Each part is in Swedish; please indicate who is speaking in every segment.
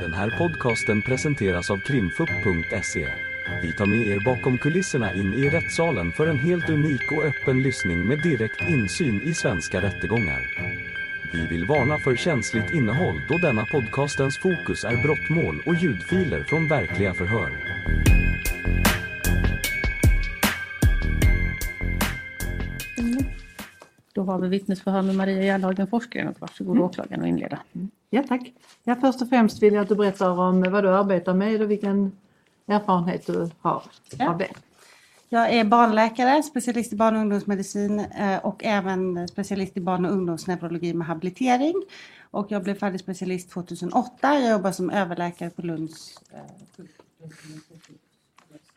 Speaker 1: Den här podcasten presenteras av krimfupp.se. Vi tar med er bakom kulisserna in i rättssalen för en helt unik och öppen lyssning med direkt insyn i svenska rättegångar. Vi vill varna för känsligt innehåll då denna podcastens fokus är brottmål och ljudfiler från verkliga förhör.
Speaker 2: Då har vi vittnesförhör med Maria Järnhagen Forsgren. Varsågod åklagaren och inleda.
Speaker 3: Ja tack. Ja, först och främst vill jag att du berättar om vad du arbetar med och vilken erfarenhet du har
Speaker 4: Ja.
Speaker 3: av det.
Speaker 4: Jag är barnläkare, specialist i barn och ungdomsmedicin eh, och även specialist i barn och ungdomsneurologi med habilitering. Och jag blev färdig specialist 2008. Jag jobbar som överläkare på Lunds eh,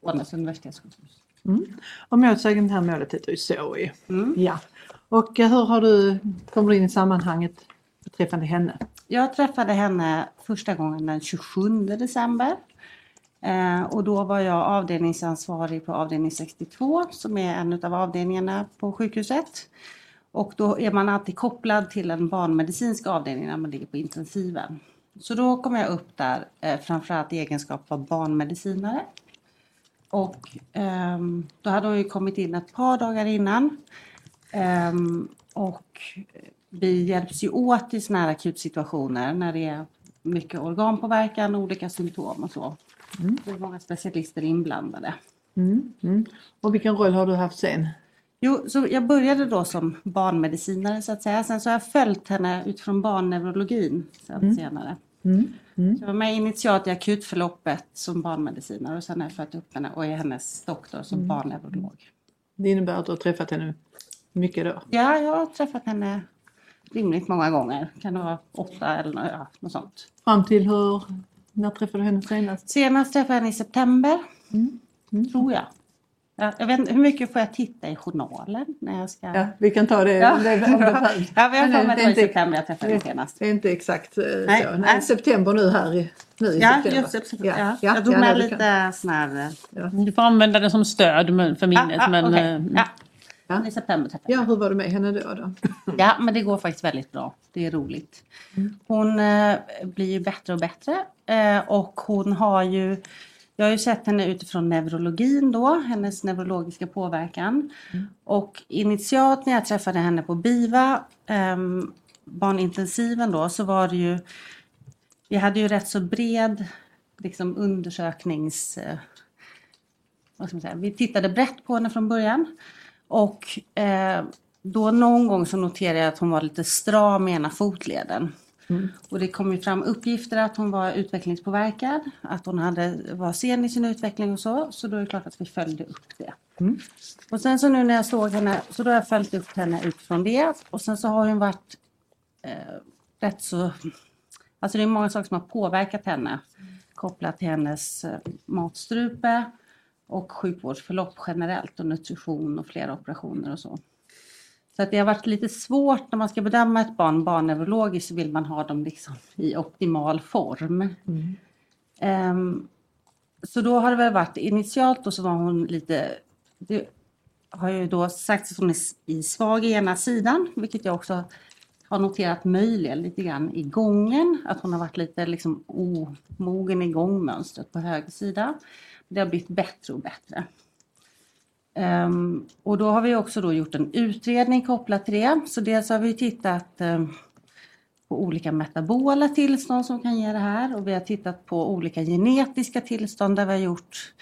Speaker 4: Skånes universitetssjukhus.
Speaker 3: Och målsäganden det här målet heter ju Zoe.
Speaker 4: Mm.
Speaker 3: Ja. Och eh, hur har du, kommer du in i sammanhanget beträffande henne?
Speaker 4: Jag träffade henne första gången den 27 december. Eh, och då var jag avdelningsansvarig på avdelning 62 som är en av avdelningarna på sjukhuset. Och då är man alltid kopplad till en barnmedicinsk avdelning när man ligger på intensiven. Så då kom jag upp där eh, framförallt i egenskap av barnmedicinare. Och eh, då hade hon ju kommit in ett par dagar innan. Ehm, och vi hjälps ju åt i sådana här akutsituationer när det är mycket organpåverkan och olika symptom och så. Det är många specialister inblandade.
Speaker 3: Mm. Mm. Och vilken roll har du haft sen?
Speaker 4: Jo, så jag började då som barnmedicinare så att säga. Sen så har jag följt henne utifrån barnneurologin sen senare.
Speaker 3: Mm. Mm.
Speaker 4: Så jag var med initialt i akutförloppet som barnmedicinare och sen har jag följt upp henne och är hennes doktor som barnneurolog.
Speaker 3: Det innebär att du har träffat henne mycket då?
Speaker 4: Ja, jag har träffat henne rimligt många gånger. Kan det vara åtta eller ja, något sånt.
Speaker 3: Fram till hur, när träffade du henne senast?
Speaker 4: Senast träffade jag henne i september.
Speaker 3: Mm. Mm.
Speaker 4: Tror jag. Ja, jag vet inte, hur mycket får jag titta i journalen när jag ska...
Speaker 3: Ja, vi kan ta det
Speaker 4: Ja.
Speaker 3: om det, behövs.
Speaker 4: Ja, jag får
Speaker 3: det- är
Speaker 4: i september jag träffade henne senast.
Speaker 3: Det är inte exakt eh,
Speaker 4: Nej,
Speaker 3: så. Nej,
Speaker 4: nej.
Speaker 3: september nu här i, nu i
Speaker 4: Ja,
Speaker 3: september.
Speaker 4: just september. Ja,
Speaker 3: Ja,
Speaker 4: Jag drog
Speaker 3: ja,
Speaker 4: med
Speaker 3: du
Speaker 4: lite
Speaker 3: kan-
Speaker 4: sån här... eh,
Speaker 2: Du får använda det som stöd för minnet.
Speaker 4: ah, ah,
Speaker 2: men,
Speaker 4: okej.
Speaker 2: eh,
Speaker 4: ja. I september träffade
Speaker 3: Ja,
Speaker 4: jag
Speaker 3: hur var det med henne då? då?
Speaker 4: Ja, men det går faktiskt väldigt bra. Det är roligt. Hon eh, blir ju bättre och bättre. Eh, och hon har ju... Jag har ju sett henne utifrån neurologin då, hennes neurologiska påverkan. Och initialt när jag träffade henne på BIVA, ehm, barnintensiven då, så var det ju... Vi hade ju rätt så bred liksom, undersöknings... Eh, vad ska man säga? Vi tittade brett på henne från början. Och eh, då någon gång så noterade jag att hon var lite stram i ena fotleden. Och det kom ju fram uppgifter att hon var utvecklingspåverkad, att hon hade, var sen i sin utveckling och så. Så då är det klart att vi följde upp det. Och sen så nu när jag såg henne, så då har jag följt upp henne utifrån det. Och sen så har hon varit eh, rätt så... Alltså det är många saker som har påverkat henne. Kopplat till hennes eh, matstrupe och sjukvårdsförlopp generellt och nutrition och flera operationer och så. Så att det har varit lite svårt när man ska bedöma ett barn barnneurologiskt så vill man ha dem liksom i optimal form. Ehm, så då har det väl varit initialt och så var hon lite, det har ju då sagts att hon är i svag i ena sidan, vilket jag också har noterat möjligen lite grann i gången, att hon har varit lite liksom omogen i gångmönstret på höger sida. Det har blivit bättre och bättre. Um, och då har vi också då gjort en utredning kopplat till det. Så dels har vi tittat um, på olika metabola tillstånd som kan ge det här och vi har tittat på olika genetiska tillstånd där vi har gjort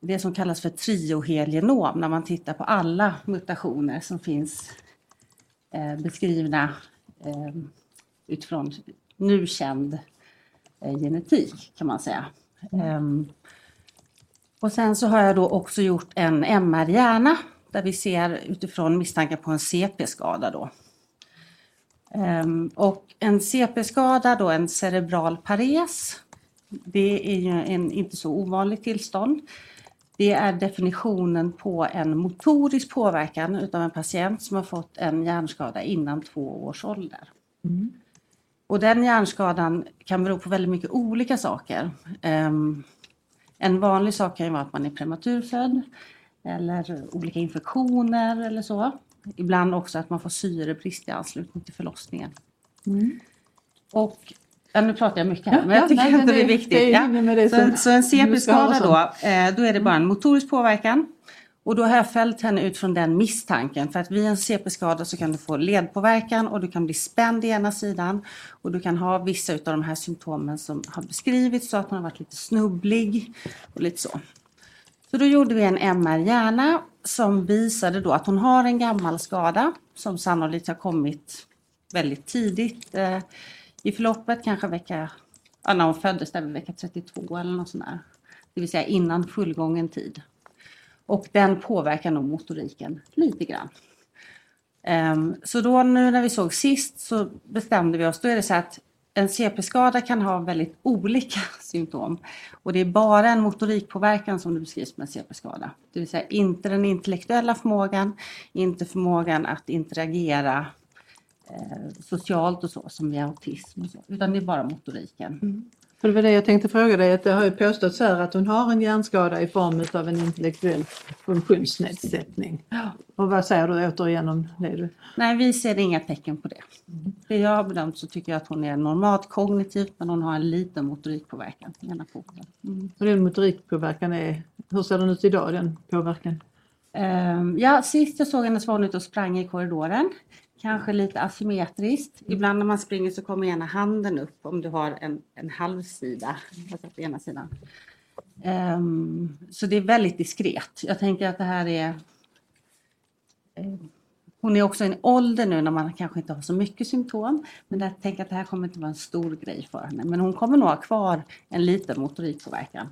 Speaker 4: det som kallas för triohelgenom när man tittar på alla mutationer som finns eh, beskrivna eh, utifrån nu känd eh, genetik kan man säga. Um, och sen så har jag då också gjort en MR-hjärna där vi ser utifrån misstankar på en CP-skada då. Ehm, och en CP-skada då, en cerebral pares, det är ju en inte så ovanligt tillstånd. Det är definitionen på en motorisk påverkan utav en patient som har fått en hjärnskada innan två års ålder. Och den hjärnskadan kan bero på väldigt mycket olika saker. En vanlig sak kan ju vara att man är prematurfödd eller olika infektioner eller så. Ibland också att man får syrebrist i anslutning till förlossningen. Och Ja, nu pratar jag mycket här,
Speaker 3: Ja,
Speaker 4: men jag
Speaker 3: ja,
Speaker 4: tycker
Speaker 3: nej, men
Speaker 4: det är viktigt.
Speaker 3: det är
Speaker 4: ja. så, så en CP-skada då, eh, då är det bara en motorisk påverkan. Och då har jag följt henne ut från den misstanken. För att vid en CP-skada så kan du få ledpåverkan och du kan bli spänd i ena sidan. Och du kan ha vissa av de här symptomen som har beskrivits så att hon har varit lite snubblig och lite så. Så då gjorde vi en MR-hjärna som visade då att hon har en gammal skada som sannolikt har kommit väldigt tidigt eh, i förloppet, kanske vecka, ja, när hon föddes, där vid vecka 32 eller något sånt där. Det vill säga innan fullgången tid. Och den påverkar nog motoriken lite grann. Ehm, så då nu när vi såg sist så bestämde vi oss, då är det så att en CP-skada kan ha väldigt olika symptom. Och det är bara en motorikpåverkan som det beskrivs med en CP-skada. Det vill säga inte den intellektuella förmågan, inte förmågan att interagera eh, socialt och så som vid autism och så, utan det är bara motoriken. Mm.
Speaker 3: För det var det jag tänkte fråga dig, att det har ju påståtts här att hon har en hjärnskada i form av en intellektuell funktionsnedsättning. Och vad säger du återigen om det? Du?
Speaker 4: Nej, vi ser inga tecken på det. Det jag har bedömt så tycker jag att hon är normalt kognitivt men hon har en liten motorikpåverkan i ena foten. Mm.
Speaker 3: Och den motorikpåverkan är, hur ser den ut idag den påverkan?
Speaker 4: Ehm, ja, sist jag såg henne var hon ute och sprang i korridoren. Kanske lite asymmetriskt. Ibland när man springer så kommer ena handen upp om du har en, en halvsida. Alltså på ena sidan. Ehm, så det är väldigt diskret. Jag tänker att det här är... eh, hon är också i en ålder nu när man kanske inte har så mycket symptom. Men jag tänker att det här kommer inte vara en stor grej för henne. Men hon kommer nog ha kvar en liten motorikpåverkan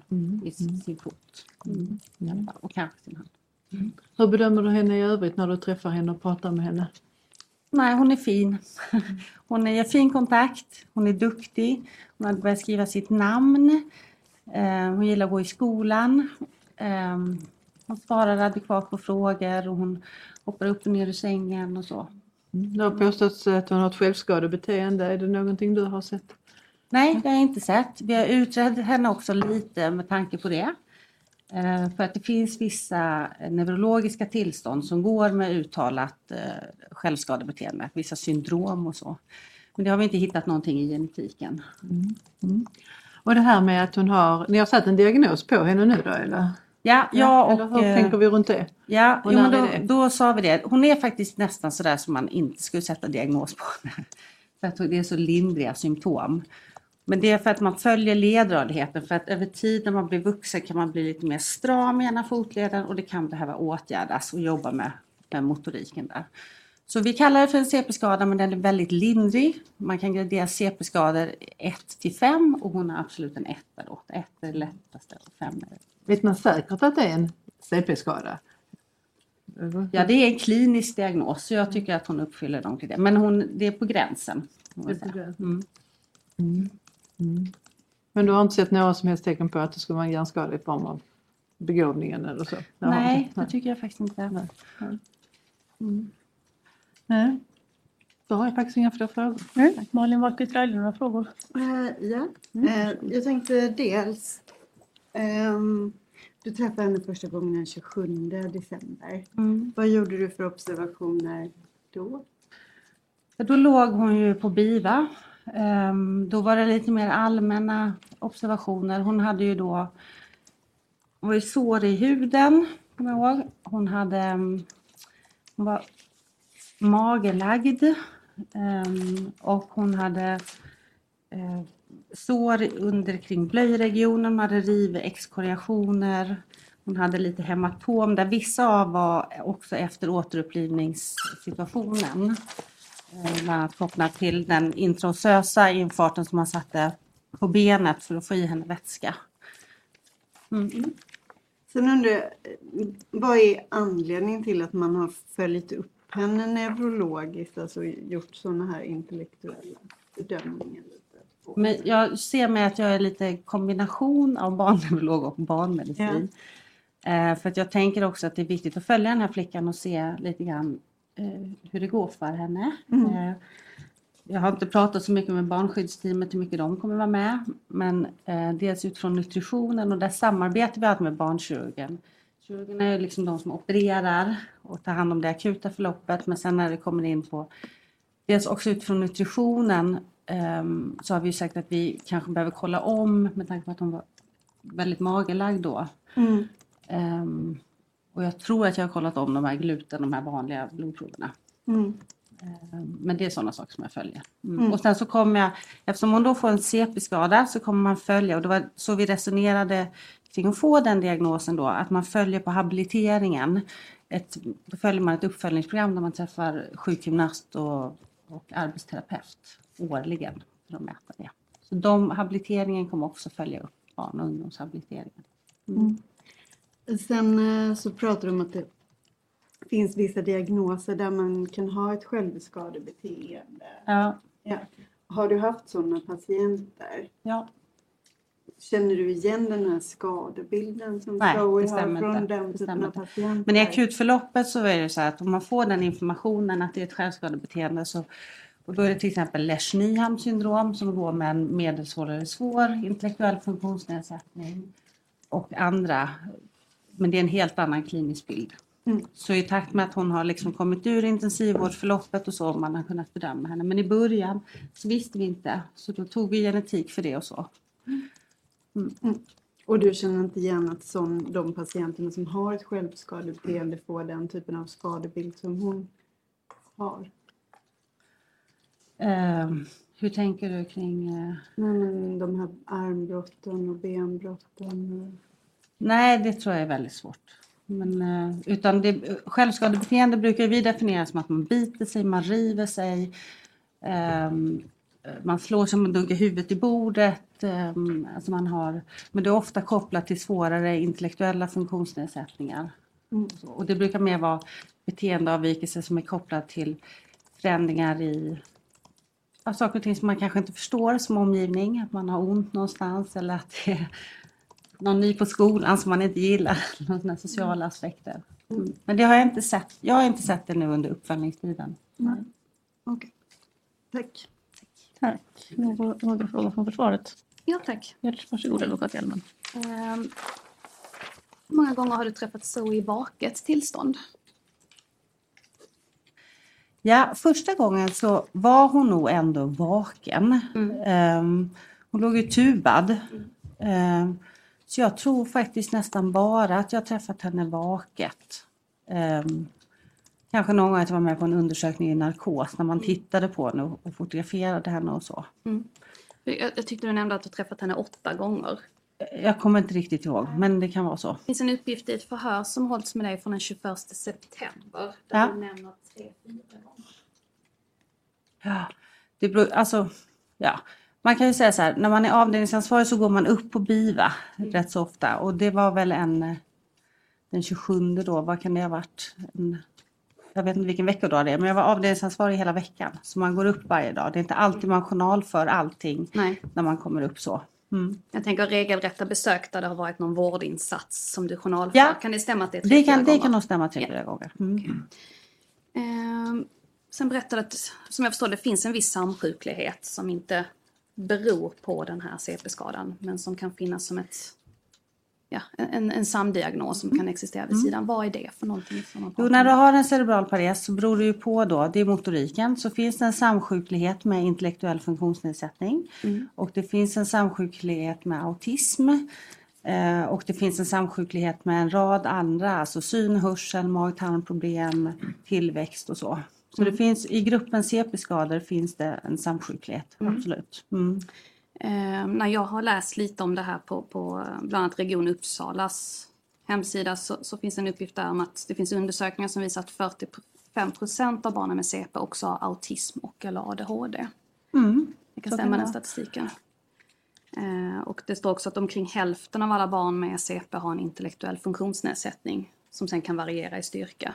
Speaker 4: i sin, sin fot. Mm. fall. Och kanske sin hand.
Speaker 3: Hur bedömer du henne i övrigt när du träffar henne och pratar med henne?
Speaker 4: Nej, hon är fin. Hon är fin kontakt, hon är duktig, hon har börjat skriva sitt namn. Eh, Hon gillar att gå i skolan. Eh, Hon svarar adekvat på frågor och hon hoppar upp och ner ur sängen och så.
Speaker 3: Mm. Det har påståtts att hon har ett självskadebeteende. Är det någonting du har sett?
Speaker 4: Nej, det har jag inte sett. Vi har utrett henne också lite med tanke på det. Eh, För att det finns vissa neurologiska tillstånd som går med uttalat eh, självskadebeteende, vissa syndrom och så. Men det har vi inte hittat någonting i genetiken.
Speaker 3: Och det här med att hon har, ni har satt en diagnos på henne nu då eller?
Speaker 4: Ja, ja
Speaker 3: eller
Speaker 4: och...
Speaker 3: hur
Speaker 4: eh,
Speaker 3: tänker vi runt det?
Speaker 4: Ja, jo, men då, då sa vi det. Hon är faktiskt nästan sådär som man inte skulle sätta diagnos på. för att det är så lindriga symptom. Men det är för att man följer ledradigheten. För att över tid när man blir vuxen kan man bli lite mer stram i ena fotleden och det kan behöva åtgärdas och jobba med, med motoriken där. Så vi kallar det för en CP-skada men den är väldigt lindrig. Man kan gradera CP-skador 1 till 5 och hon har absolut en 1 då. 1 är det lättaste och 5 är
Speaker 3: Vet man säkert att det är en CP-skada?
Speaker 4: Ja, det är en klinisk diagnos så jag tycker att hon uppfyller de kriterierna. Men hon, det är på gränsen. kan man Mm.
Speaker 3: Men du har inte sett några som helst tecken på att det skulle vara en hjärnskada i form av begåvningen eller så? Det har
Speaker 4: Nej, det tycker jag faktiskt inte.
Speaker 3: Nej. Då har jag faktiskt inga fler frågor.
Speaker 2: Mm. Malin Wahlqvist Raile, några frågor?
Speaker 5: Eh, ja, Eh, jag tänkte dels ehm, du träffade henne första gången den 27 december.
Speaker 4: Mm.
Speaker 5: Vad gjorde du för observationer då?
Speaker 4: Då låg hon ju på BIVA. Ehm, då var det lite mer allmänna observationer. Hon hade ju då hon var ju sår i huden, kommer jag ihåg. Hon hade ehm, hon var magelagd ehm, och hon hade eh, sår under kring blöjregionen, hon hade rivexkoriationer. Hon hade lite hematom där vissa av var också efter återupplivningssituationen. Eh, Bland annat kopplat till den intraosösa infarten som man satte på benet för att få i henne vätska. Mm.
Speaker 5: Sen undrar jag, vad är anledningen till att man har följt upp henne neurologiskt, alltså gjort sådana här intellektuella bedömningar?
Speaker 4: Men jag ser mig att jag är lite kombination av barnneurolog och barnmedicin. Eh, för att jag tänker också att det är viktigt att följa den här flickan och se lite grann hur det går för henne. Eh, jag har inte pratat så mycket med barnskyddsteamet hur mycket de kommer vara med. Men eh, dels utifrån nutritionen och där samarbetar vi alltid med barnkirurgen. Kirurgerna är liksom de som opererar och tar hand om det akuta förloppet. Men sen när det kommer in på dels också utifrån nutritionen ehm, så har vi sagt att vi kanske behöver kolla om med tanke på att hon var väldigt magerlagd då.
Speaker 5: Mm.
Speaker 4: Ehm, och jag tror att jag har kollat om de här gluten, de här vanliga blodproverna.
Speaker 5: Mm.
Speaker 4: Ehm, Men det är sådana saker som jag följer. Mm.
Speaker 5: Mm.
Speaker 4: Och sen så kommer jag, eftersom hon då får en CP-skada så kommer man följa, och det var så vi resonerade kring att få den diagnosen då, att man följer på habiliteringen. Ett, då följer man ett uppföljningsprogram där man träffar sjukgymnast och, och arbetsterapeut årligen för att mäta det. Så de, habiliteringen kommer också följa upp barn och ungdomshabiliteringen.
Speaker 5: Sen eh, så pratar du om att det finns vissa diagnoser där man kan ha ett självskadebeteende.
Speaker 4: Ja,
Speaker 5: Ja. Har du haft sådana patienter?
Speaker 4: ja.
Speaker 5: Känner du igen den här skadebilden som
Speaker 4: Nej,
Speaker 5: Zoe har från
Speaker 4: inte.
Speaker 5: den typen av patienter?
Speaker 4: Men i akutförloppet så är det så att om man får den informationen att det är ett självskadebeteende så och då är det till exempel Lesch Nyham syndrom som går med en medelsvår eller svår intellektuell funktionsnedsättning och andra. Men det är en helt annan klinisk bild.
Speaker 5: Mm.
Speaker 4: Så i takt med att hon har liksom kommit ur intensivvårdsförloppet och så man har kunnat bedöma henne. Men i början så visste vi inte så då tog vi genetik för det och så.
Speaker 5: Och du känner inte igen att sån, de patienterna som har ett självskadebeteende får den typen av skadebild som hon har?
Speaker 4: Ehm, hur tänker du kring
Speaker 5: men de här armbrotten och benbrotten.
Speaker 4: Nej, det tror jag är väldigt svårt. Men, eh, utan det, självskadebeteende brukar vi definiera som att man biter sig, man river sig, ehm, man slår sig, man dunkar huvudet i bordet. ehm, alltså man har, men det är ofta kopplat till svårare intellektuella funktionsnedsättningar.
Speaker 5: Mm.
Speaker 4: Och det brukar mer vara beteendeavvikelse som är kopplad till förändringar i ja, saker och ting som man kanske inte förstår som omgivning. Att man har ont någonstans eller att det är någon ny på skolan som man inte gillar. Några sociala aspekter. Mm. Men det har jag inte sett. Jag har inte sett det nu under uppföljningstiden.
Speaker 5: Okej. Tack.
Speaker 2: Tack. Några, några frågor från försvaret?
Speaker 6: Ja, tack.
Speaker 2: Varsågod advokat Hjelmen.
Speaker 6: Ehm, hur många gånger har du träffat Zoe i vaket tillstånd?
Speaker 4: Ja, första gången så var hon nog ändå vaken.
Speaker 6: Mm.
Speaker 4: Ehm, hon låg ju tubad. Ehm, så jag tror faktiskt nästan bara att jag träffat henne vaket. Ehm, kanske någon gång att jag var med på en undersökning i narkos när man tittade på henne och, fotograferade henne och så.
Speaker 6: Jag, jag tyckte du nämnde att du träffat henne åtta gånger.
Speaker 4: Jag kommer inte riktigt ihåg, men det kan vara så.
Speaker 6: Det finns en uppgift i ett förhör som hålls med dig från den 21 september. Där
Speaker 4: Ja.
Speaker 6: du nämner tre, fyra gånger.
Speaker 4: Ja, det beror, alltså, ja. Man kan ju säga så här, när man är avdelningsansvarig så går man upp på BIVA rätt så ofta och det var väl en eh, den 27 då, vad kan det ha varit? En, jag vet inte vilken veckodag det är, men jag var avdelningsansvarig hela veckan. Så man går upp varje dag. Det är inte alltid man journalför allting
Speaker 6: Nej,
Speaker 4: när man kommer upp så. Mm.
Speaker 6: jag tänker regelrätta besök där det har varit någon vårdinsats som du journalför.
Speaker 4: Ja.
Speaker 6: Kan det stämma att det är tre,
Speaker 4: Det, kan,
Speaker 6: fyra
Speaker 4: det
Speaker 6: gånger?
Speaker 4: kan nog stämma tre, fyra gånger. Mm.
Speaker 6: Ehm, sen berättade att, som jag förstår det, finns en viss samsjuklighet som inte beror på den här CP-skadan, men som kan finnas som ett, ja, en, en samdiagnos som kan existera vid sidan. Vad är det för någonting? Som
Speaker 4: Jo, när du har en cerebral pares så beror det ju på då, det är motoriken, så finns det en samsjuklighet med intellektuell funktionsnedsättning.
Speaker 6: Mm.
Speaker 4: Och det finns en samsjuklighet med autism. Eh, och det finns en samsjuklighet med en rad andra, alltså syn, hörsel, mag-tarmproblem, tillväxt och så. Så det finns, i gruppen CP-skador finns det en samsjuklighet, absolut. Mm.
Speaker 6: Eh, när jag har läst lite om det här på, på bland annat Region Uppsalas hemsida så, så finns en uppgift där om att det finns undersökningar som visar att 45 procent av barnen med CP också har autism och eller ADHD.
Speaker 4: Mm.
Speaker 6: Det kan stämma den statistiken. Eh, och det står också att omkring hälften av alla barn med CP har en intellektuell funktionsnedsättning som sen kan variera i styrka.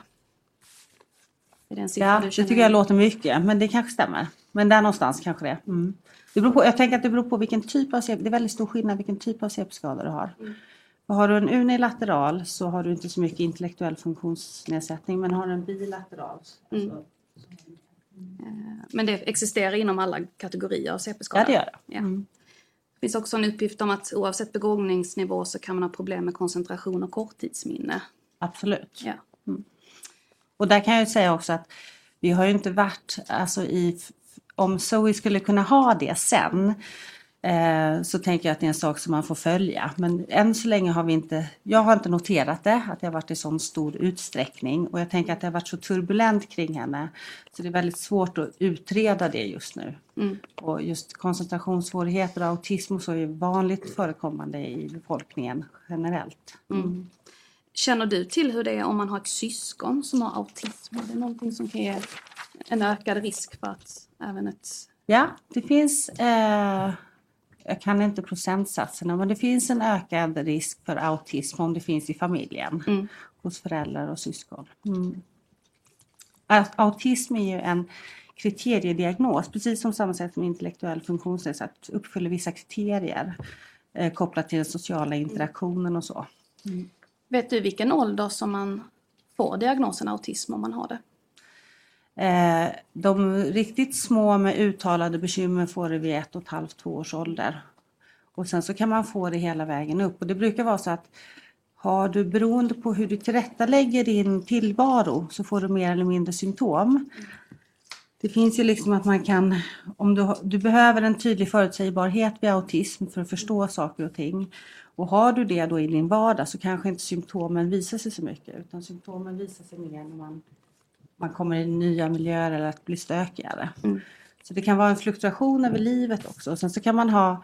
Speaker 6: Är det en siffra
Speaker 4: Ja, det tycker jag låter mycket, men det kanske stämmer. Men där någonstans kanske det. Mm. det beror på, jag tänker att det beror på vilken typ av CP, det är väldigt stor skillnad vilken typ av CP-skada du har. För Har du en unilateral så har du inte så mycket intellektuell funktionsnedsättning, men har du en bilateral
Speaker 6: Mm.
Speaker 4: så,
Speaker 6: Men det existerar inom alla kategorier av CP-skada?
Speaker 4: Ja, det gör det.
Speaker 6: Ja.
Speaker 4: Mm.
Speaker 6: Det finns också en uppgift om att oavsett begåvningsnivå så kan man ha problem med koncentration och korttidsminne.
Speaker 4: Absolut.
Speaker 6: Ja.
Speaker 4: Och där kan jag säga också att vi har ju inte varit alltså, i om Zoe skulle kunna ha det sen eh, så tänker jag att det är en sak som man får följa. Men än så länge har vi inte, jag har inte noterat det, att det har varit i sån stor utsträckning. Och jag tänker att det har varit så turbulent kring henne. Så det är väldigt svårt att utreda det just nu.
Speaker 6: Mm.
Speaker 4: Och just koncentrationssvårigheter och autism och så är vanligt förekommande i befolkningen generellt.
Speaker 6: Mm. Känner du till hur det är om man har ett syskon som har autism? Är det någonting som kan ge en ökad risk för att även ett...
Speaker 4: Ja, det finns, eh, jag kan inte procentsatserna, men det finns en ökad risk för autism om det finns i familjen.
Speaker 6: Mm.
Speaker 4: Hos föräldrar och syskon. Mm. Au- Autism är ju en kriteriediagnos, precis som samma sätt som intellektuell funktionsnedsättning uppfyller vissa kriterier eh, kopplat till den sociala interaktionen och så.
Speaker 6: Vet du vilken ålder som man får diagnosen autism om man har det?
Speaker 4: Eh, de riktigt små med uttalade bekymmer får det vid ett och ett halvt, två års ålder. Och sen så kan man få det hela vägen upp. Och det brukar vara så att har du beroende på hur du tillrättalägger din tillvaro så får du mer eller mindre symptom. Det finns ju liksom att man kan, om du, du behöver en tydlig förutsägbarhet vid autism för att förstå saker och ting. Och har du det då i din vardag så kanske inte symptomen visar sig så mycket utan symptomen visar sig mer när man man kommer i nya miljöer eller att bli stökigare.
Speaker 6: Mm.
Speaker 4: Så det kan vara en fluktuation över livet också. Och sen så kan man ha,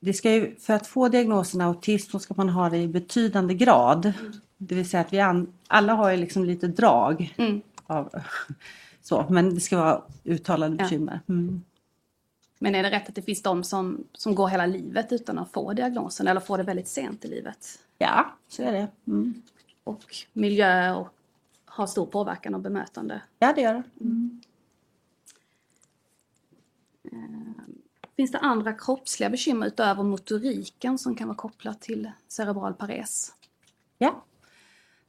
Speaker 4: det ska ju, för att få diagnosen autism så ska man ha det i betydande grad. Det vill säga att vi an, alla har ju liksom lite drag
Speaker 6: Mm.
Speaker 4: av så, men det ska vara uttalade
Speaker 6: Ja.
Speaker 4: bekymmer. Mm.
Speaker 6: Men är det rätt att det finns de som, som går hela livet utan att få diagnosen eller får det väldigt sent i livet?
Speaker 4: Ja, så är det. Mm.
Speaker 6: Och miljö och har stor påverkan och bemötande.
Speaker 4: Ja, det gör det.
Speaker 6: Finns det andra kroppsliga bekymmer utöver motoriken som kan vara kopplat till cerebral pares?
Speaker 4: Ja.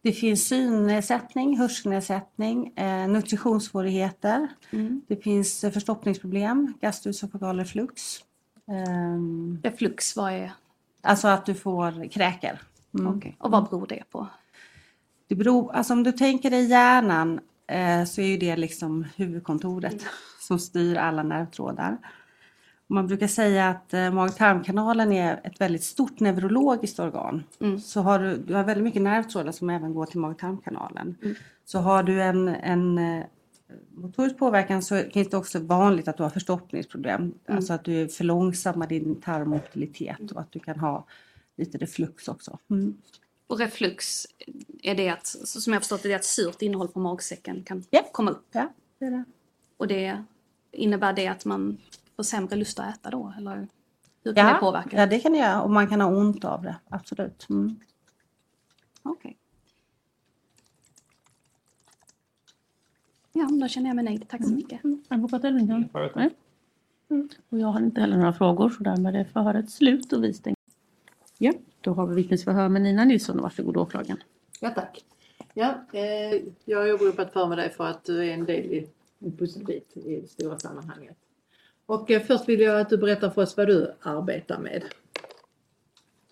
Speaker 4: Det finns synnedsättning, hörselnedsättning, eh, nutritionssvårigheter.
Speaker 6: Mm.
Speaker 4: Det finns eh, förstoppningsproblem, gastroesophageal reflux. Ehm,
Speaker 6: Reflux, vad är...
Speaker 4: alltså att du får kräker. Mm.
Speaker 6: okej. Och vad beror det på?
Speaker 4: Det beror, alltså om du tänker dig hjärnan eh, så är ju det liksom huvudkontoret som styr alla nervtrådar. Man brukar säga att eh, mag-tarmkanalen är ett väldigt stort neurologiskt organ.
Speaker 6: Mm.
Speaker 4: Så har du, du har väldigt mycket nervtrådar som även går till mag-tarmkanalen.
Speaker 6: Mm.
Speaker 4: Så har du en, en eh, motorisk påverkan så är det också vanligt att du har förstoppningsproblem. Alltså att du är för långsam med din tarmmobilitet och att du kan ha lite reflux också. Mm.
Speaker 6: Och reflux, är det att, som jag förstått det, är att surt innehåll på magsäcken kan
Speaker 4: Ja.
Speaker 6: komma upp.
Speaker 4: Ja, det är det.
Speaker 6: Och det innebär det att man får sämre lust att äta då? Eller hur kan det
Speaker 4: Ja,
Speaker 6: påverka?
Speaker 4: ja, det kan det göra och man kan ha ont av det, absolut. Mm.
Speaker 6: Okej. Ja, då känner jag mig nöjd. Tack så mycket.
Speaker 2: Advokat Elfington? Nej. Mm. Och jag har inte heller några frågor så därmed är förhöret slut och vi stänger. Ja, då har vi vittnesförhör med Nina Nilsson. Varsågod åklagaren.
Speaker 3: Ja tack. Ja, eh, jag har åberopat för mig dig för att du är en del i en pusselbit i det stora sammanhanget. Och eh, först vill jag att du berättar för oss vad du arbetar med.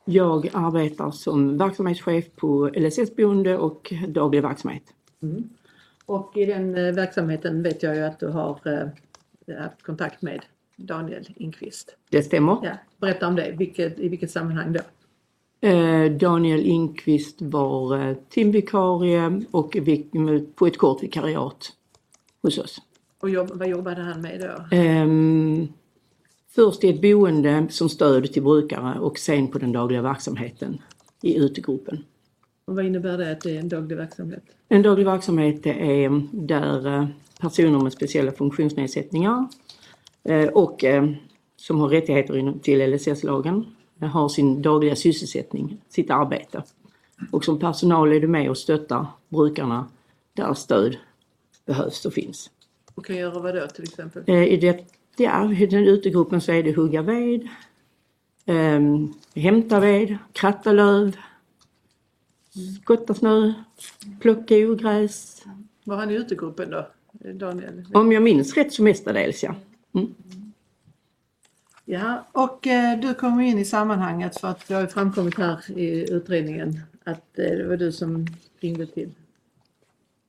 Speaker 7: Jag arbetar som verksamhetschef på LSS-boende och daglig verksamhet.
Speaker 3: Och i den eh, verksamheten vet jag ju att du har eh, haft kontakt med Daniel Inqvist.
Speaker 7: Det stämmer.
Speaker 3: Ja, berätta om det. Vilket, I vilket sammanhang då?
Speaker 7: Daniel Inkvist var timvikarie och på ett kort vikariat hos oss.
Speaker 3: Och jobb, vad jobbade han med då?
Speaker 7: Ehm, först i ett boende som stöd till brukare och sen på den dagliga verksamheten i utegruppen.
Speaker 3: Och vad innebär det att det är en daglig verksamhet?
Speaker 7: En daglig verksamhet är där eh, personer med speciella funktionsnedsättningar eh, och eh, som har rättigheter till LSS-lagen har sin dagliga sysselsättning, sitt arbete. Och som personal är du med och stöttar brukarna där stöd behövs och finns.
Speaker 3: Och kan göra vad då till exempel?
Speaker 7: Eh, I, det, ja, I den utegruppen så är det hugga ved, eh, hämta ved, kratta löv, skotta snö, plocka ogräs,
Speaker 3: Var han i utegruppen då? Daniel?
Speaker 7: Om jag minns rätt så mestadels ja. Mm.
Speaker 3: Ja, och eh, du kommer in i sammanhanget för att det har ju framkommit här i utredningen att eh, det var du som ringde till,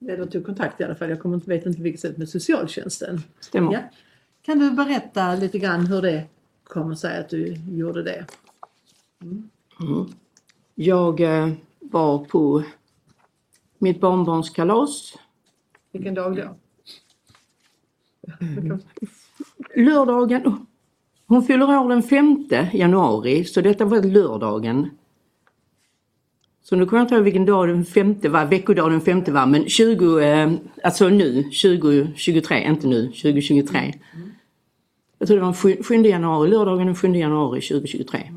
Speaker 3: eller tog kontakt i alla fall, jag kommer inte, vet inte på vilket sätt, med socialtjänsten.
Speaker 7: Stämmer.
Speaker 3: Ja. Kan du berätta lite grann hur det kommer sig att du gjorde det?
Speaker 7: Jag eh, var på mitt barnbarns kalas
Speaker 3: Vilken dag då?
Speaker 7: lördagen. Hon fyller år den 5 januari så detta var lördagen. Så nu kommer jag inte ihåg vilken dag den femte var, veckodag den femte var, men 20, eh, alltså nu, 2023, inte nu, 2023. Jag tror det var den 7 januari, lördagen den 7 januari 2023.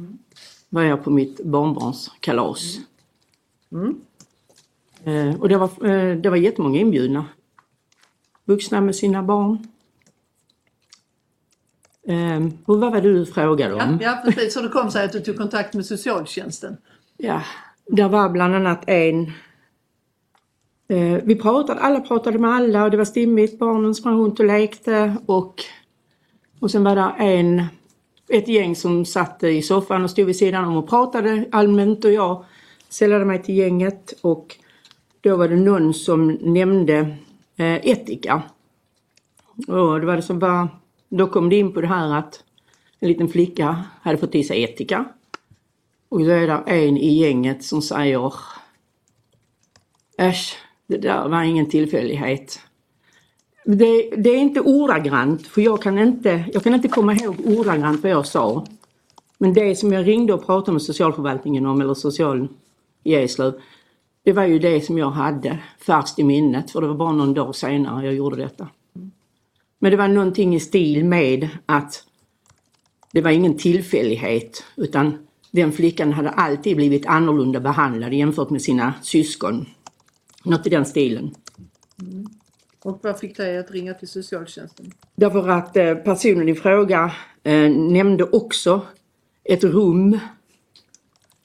Speaker 7: Var jag på mitt barnbarns kalas. Eh, och det var, eh, det var jättemånga inbjudna. Vuxna med sina barn. Eh, och vad var det du frågade
Speaker 3: Ja,
Speaker 7: om?
Speaker 3: ja precis. Så det kom sig att du tog kontakt med socialtjänsten.
Speaker 7: Ja, där var bland annat en... Eh, vi pratade, alla pratade med alla och det var stimmigt, barnen sprang runt och lekte och, och sen var det en, ett gäng som satt i soffan och stod vid sidan om och pratade allmänt och jag sällade mig till gänget och då var det någon som nämnde eh, etika. Och det var det som var, då kom det in på det här att en liten flicka hade fått i sig etika. Och då är det en i gänget som säger Äsch, det där var ingen tillfällighet. Det, det är inte ordagrant, för jag kan inte, jag kan inte komma ihåg ordagrant vad jag sa. Men det som jag ringde och pratade med socialförvaltningen om, eller social i Eslöv, det var ju det som jag hade färskt i minnet, för det var bara någon dag senare jag gjorde detta. Men det var någonting i stil med att det var ingen tillfällighet utan den flickan hade alltid blivit annorlunda behandlad jämfört med sina syskon. Något i den stilen.
Speaker 3: Och vad fick dig att ringa till socialtjänsten?
Speaker 7: Därför att eh, personen i fråga eh, nämnde också ett rum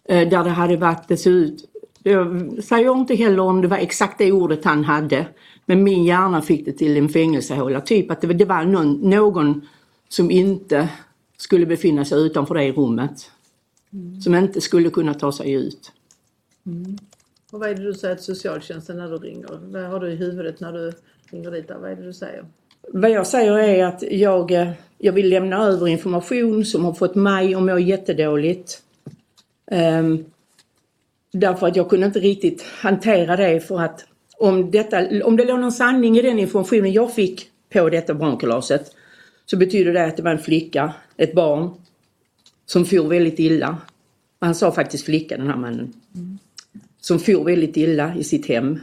Speaker 7: eh, där det hade varit, det såg ut, jag säger inte heller om det var exakt det ordet han hade, men min hjärna fick det till en fängelsehåla. Typ att det, var- det var någon, någon som inte skulle befinna sig utanför det rummet. Som inte skulle kunna ta sig ut.
Speaker 3: Och vad är det du säger till socialtjänsten när du ringer? Vad har du i huvudet när du ringer dit? Vad är det du säger?
Speaker 7: Vad jag säger är att jag, eh, jag vill lämna över information som har fått mig att må jättedåligt. Um, därför att jag kunde inte riktigt hantera det för att om, detta, om det låg någon sanning i den informationen jag fick på detta barnkalaset så betyder det att det var en flicka, ett barn, som for väldigt illa. Han sa faktiskt flicka den här mannen. Som for väldigt illa i sitt hem.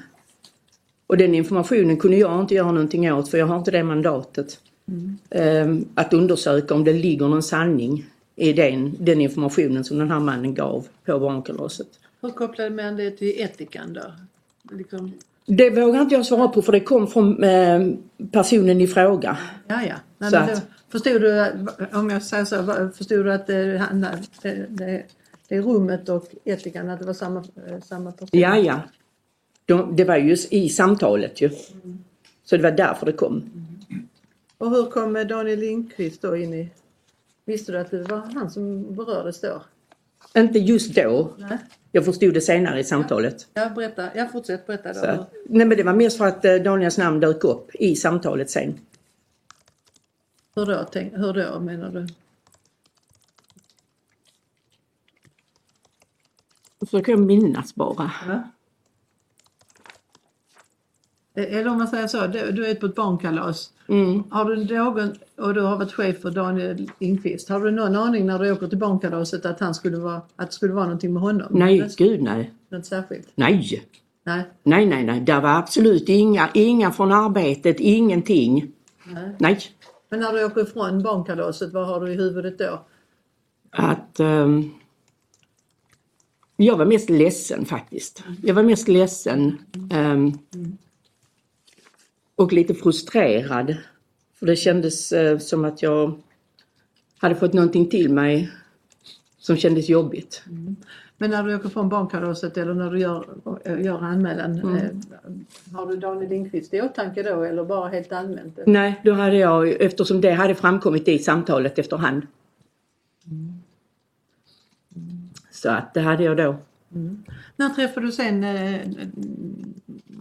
Speaker 7: Och den informationen kunde jag inte göra någonting åt för jag har inte det mandatet. Ehm, att undersöka om det ligger någon sanning i den, den informationen som den här mannen gav på barnkalaset.
Speaker 3: Hur kopplade man det till etikan då? Liksom,
Speaker 7: det vågar inte jag svara på för det kom från eh, personen i fråga.
Speaker 3: ja, ja. Nej,
Speaker 7: Så
Speaker 3: men
Speaker 7: att-
Speaker 3: förstod du, om jag säger så, förstod du att det, det, det, det rummet och etikan, att det var samma, eh, samma person?
Speaker 7: Ja, ja. De, det var ju i samtalet ju. Så det var därför det kom.
Speaker 3: Och hur kom Daniel Lindqvist då in i... Visste du att det var han som berördes då?
Speaker 7: Inte just då.
Speaker 3: Nej.
Speaker 7: Jag förstod det senare i samtalet.
Speaker 3: Ja, berätta. Jag fortsätter berätta då.
Speaker 7: Så, nej men det var mest för att eh, Daniels namn dök upp i samtalet sen.
Speaker 3: Hur då, tänk, hur då menar du?
Speaker 7: Kan jag minnas bara.
Speaker 3: Ja. Eller om man säger så, du, du är på ett barnkalas.
Speaker 7: Mm.
Speaker 3: Har du någon, och du har varit chef för Daniel Lindqvist, har du någon aning när du åker till barnkalaset att, han skulle vara, att det skulle vara någonting med honom?
Speaker 7: Nej,
Speaker 3: Något-
Speaker 7: gud nej.
Speaker 3: Något särskilt?
Speaker 7: Nej.
Speaker 3: Nej.
Speaker 7: Nej, nej, nej. Det var absolut inga, inga från arbetet, ingenting.
Speaker 3: Nej.
Speaker 7: Nej.
Speaker 3: Men när du åker ifrån barnkalaset, vad har du i huvudet då?
Speaker 7: Att ehm, jag var mest ledsen faktiskt. Jag var mest ledsen ehm, och lite frustrerad. För det kändes eh, som att jag hade fått någonting till mig som kändes jobbigt.
Speaker 3: Men när du åker från barnkalaset eller när du gör, gör anmälan,
Speaker 7: Mm.
Speaker 3: eh, har du Daniel Lindqvist i åtanke då eller bara helt allmänt?
Speaker 7: Nej, då hade jag, eftersom det hade framkommit i samtalet efterhand. Så att det hade jag då.
Speaker 3: När träffade du sen eh,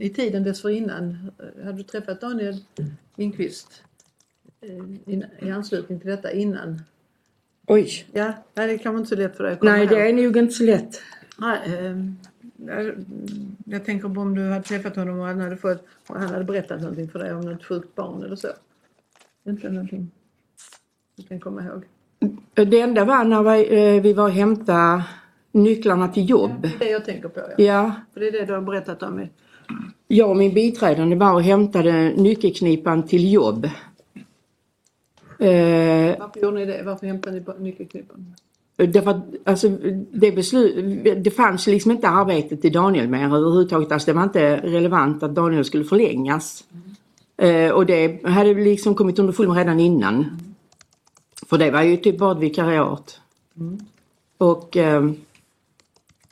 Speaker 3: i tiden dessförinnan? Hade du träffat Daniel Lindqvist eh, in, i anslutning till detta innan.
Speaker 7: Oj.
Speaker 3: Ja, nej, det kan vara inte så lätt för dig att komma
Speaker 7: Nej, det är nog inte så lätt.
Speaker 3: Nej, ehm, jag, tänker på om du hade träffat honom och han hade, fått, och han hade berättat någonting för dig om något sjukt barn eller så. Inte någonting du kan komma ihåg.
Speaker 7: Det enda var när vi, eh, vi var och hämtade nycklarna till jobb.
Speaker 3: Det är det jag tänker på. Ja.
Speaker 7: Ja,
Speaker 3: För det är det du har berättat om.
Speaker 7: jag och min biträdande var och hämtade nyckelknipan till jobb. Eh,
Speaker 3: Varför gjorde ni det? Varför hämtade ni på nyckelknippan?
Speaker 7: Därför att, alltså, det, beslut, det fanns liksom inte arbete till Daniel mer överhuvudtaget. Alltså, det var inte relevant att Daniel skulle förlängas. Eh, och det hade liksom kommit under full redan innan. För det var ju typ bara ett vikariat. Och, eh,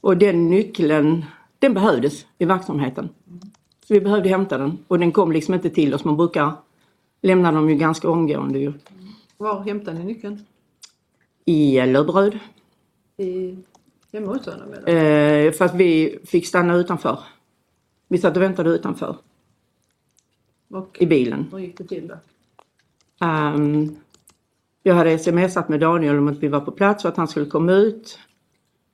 Speaker 7: och den nyckeln, den behövdes i verksamheten. Så vi behövde hämta den och den kom liksom inte till oss. Man brukar lämna dem ju ganska omgående ju.
Speaker 3: Var hämtade ni nyckeln?
Speaker 7: I Löberöd.
Speaker 3: I, hemma hos honom eller?
Speaker 7: Eh, för att vi fick stanna utanför. Vi satt och väntade utanför
Speaker 3: Och
Speaker 7: i bilen.
Speaker 3: hur gick det till då?
Speaker 7: Ehm, jag hade smsat med Daniel om att vi var på plats och att han skulle komma ut.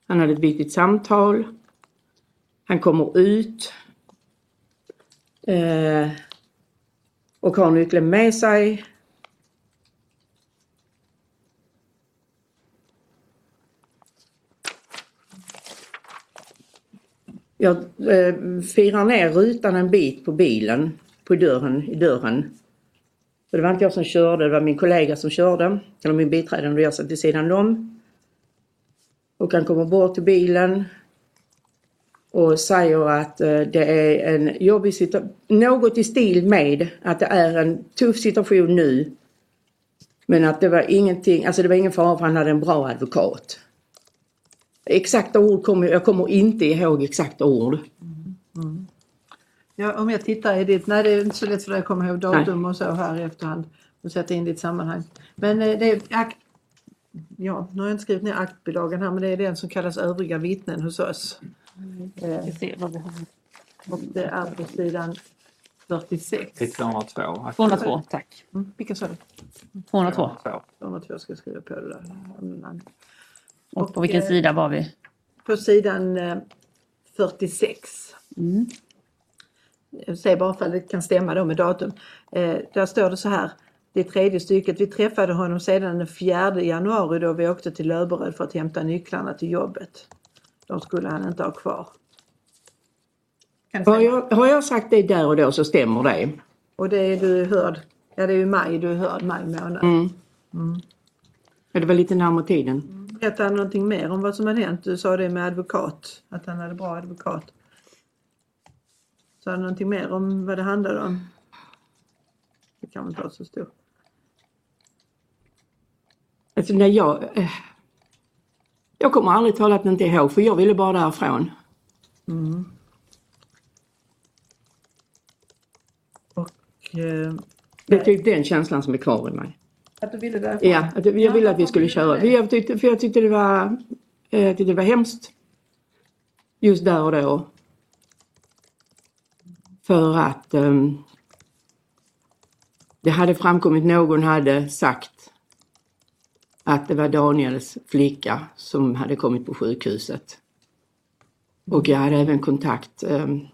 Speaker 7: Han hade ett viktigt samtal. Han kommer ut. Eh, och har nyckeln med sig. Jag eh, firar ner rutan en bit på bilen, på dörren, i dörren. Det var inte jag som körde, det var min kollega som körde. Eller min biträdande och jag satt vid sidan om. Och han kommer bort till bilen. Och säger att eh, det är en jobbig situation. Något i stil med att det är en tuff situation nu. Men att det var ingenting, alltså det var ingen fara för han hade en bra advokat. Exakta ord kommer, jag kommer inte ihåg exakta ord.
Speaker 3: Ja, om jag tittar i ditt, nej det är inte så lätt för dig att komma ihåg datum och så här i efterhand och sätta in ditt sammanhang. Men eh, det är ja, nu har jag inte skrivit ner aktbilagan här men det är den som kallas övriga vittnen hos oss. Eh,
Speaker 2: Vi ser vad vi har.
Speaker 3: och det är på sidan 46.
Speaker 8: Till 202.
Speaker 2: 202, tack.
Speaker 3: Mm, vilka sa du?
Speaker 2: 202.
Speaker 3: 202 ska jag skriva på det där.
Speaker 2: Och på vilken
Speaker 3: eh,
Speaker 2: sida var vi?
Speaker 3: På sidan eh, 46.
Speaker 2: Mm.
Speaker 3: Jag säger bara för att det kan stämma då med datum. Eh, där står det så här. Det tredje stycket. Vi träffade honom sedan den 4 januari då vi åkte till Löberöd för att hämta nycklarna till jobbet. De skulle han inte ha kvar.
Speaker 7: Har jag, har jag sagt det där och då så stämmer det.
Speaker 3: Och det är du hörd. Ja det är ju maj du är hörd, maj månad.
Speaker 7: Mm. Ja, Det var lite närmare tiden.
Speaker 3: Berättar han någonting mer om vad som hade hänt? Du sa det med advokat, att han hade bra advokat. Sa han någonting mer om vad det handlade om? Det kan väl inte vara så stort.
Speaker 7: Alltså när jag... Eh, jag kommer aldrig talat inte ihåg för jag ville bara därifrån.
Speaker 3: Och eh,
Speaker 7: Det är typ den känslan som är kvar i mig.
Speaker 3: att du ville därifrån?
Speaker 7: Ja, att jag ville att vi skulle köra. För jag tyckte, för jag tyckte det var, eh, jag tyckte det var hemskt. Just där och då. För att ehm, det hade framkommit, någon hade sagt att det var Daniels flicka som hade kommit på sjukhuset. Och jag hade även kontakt um,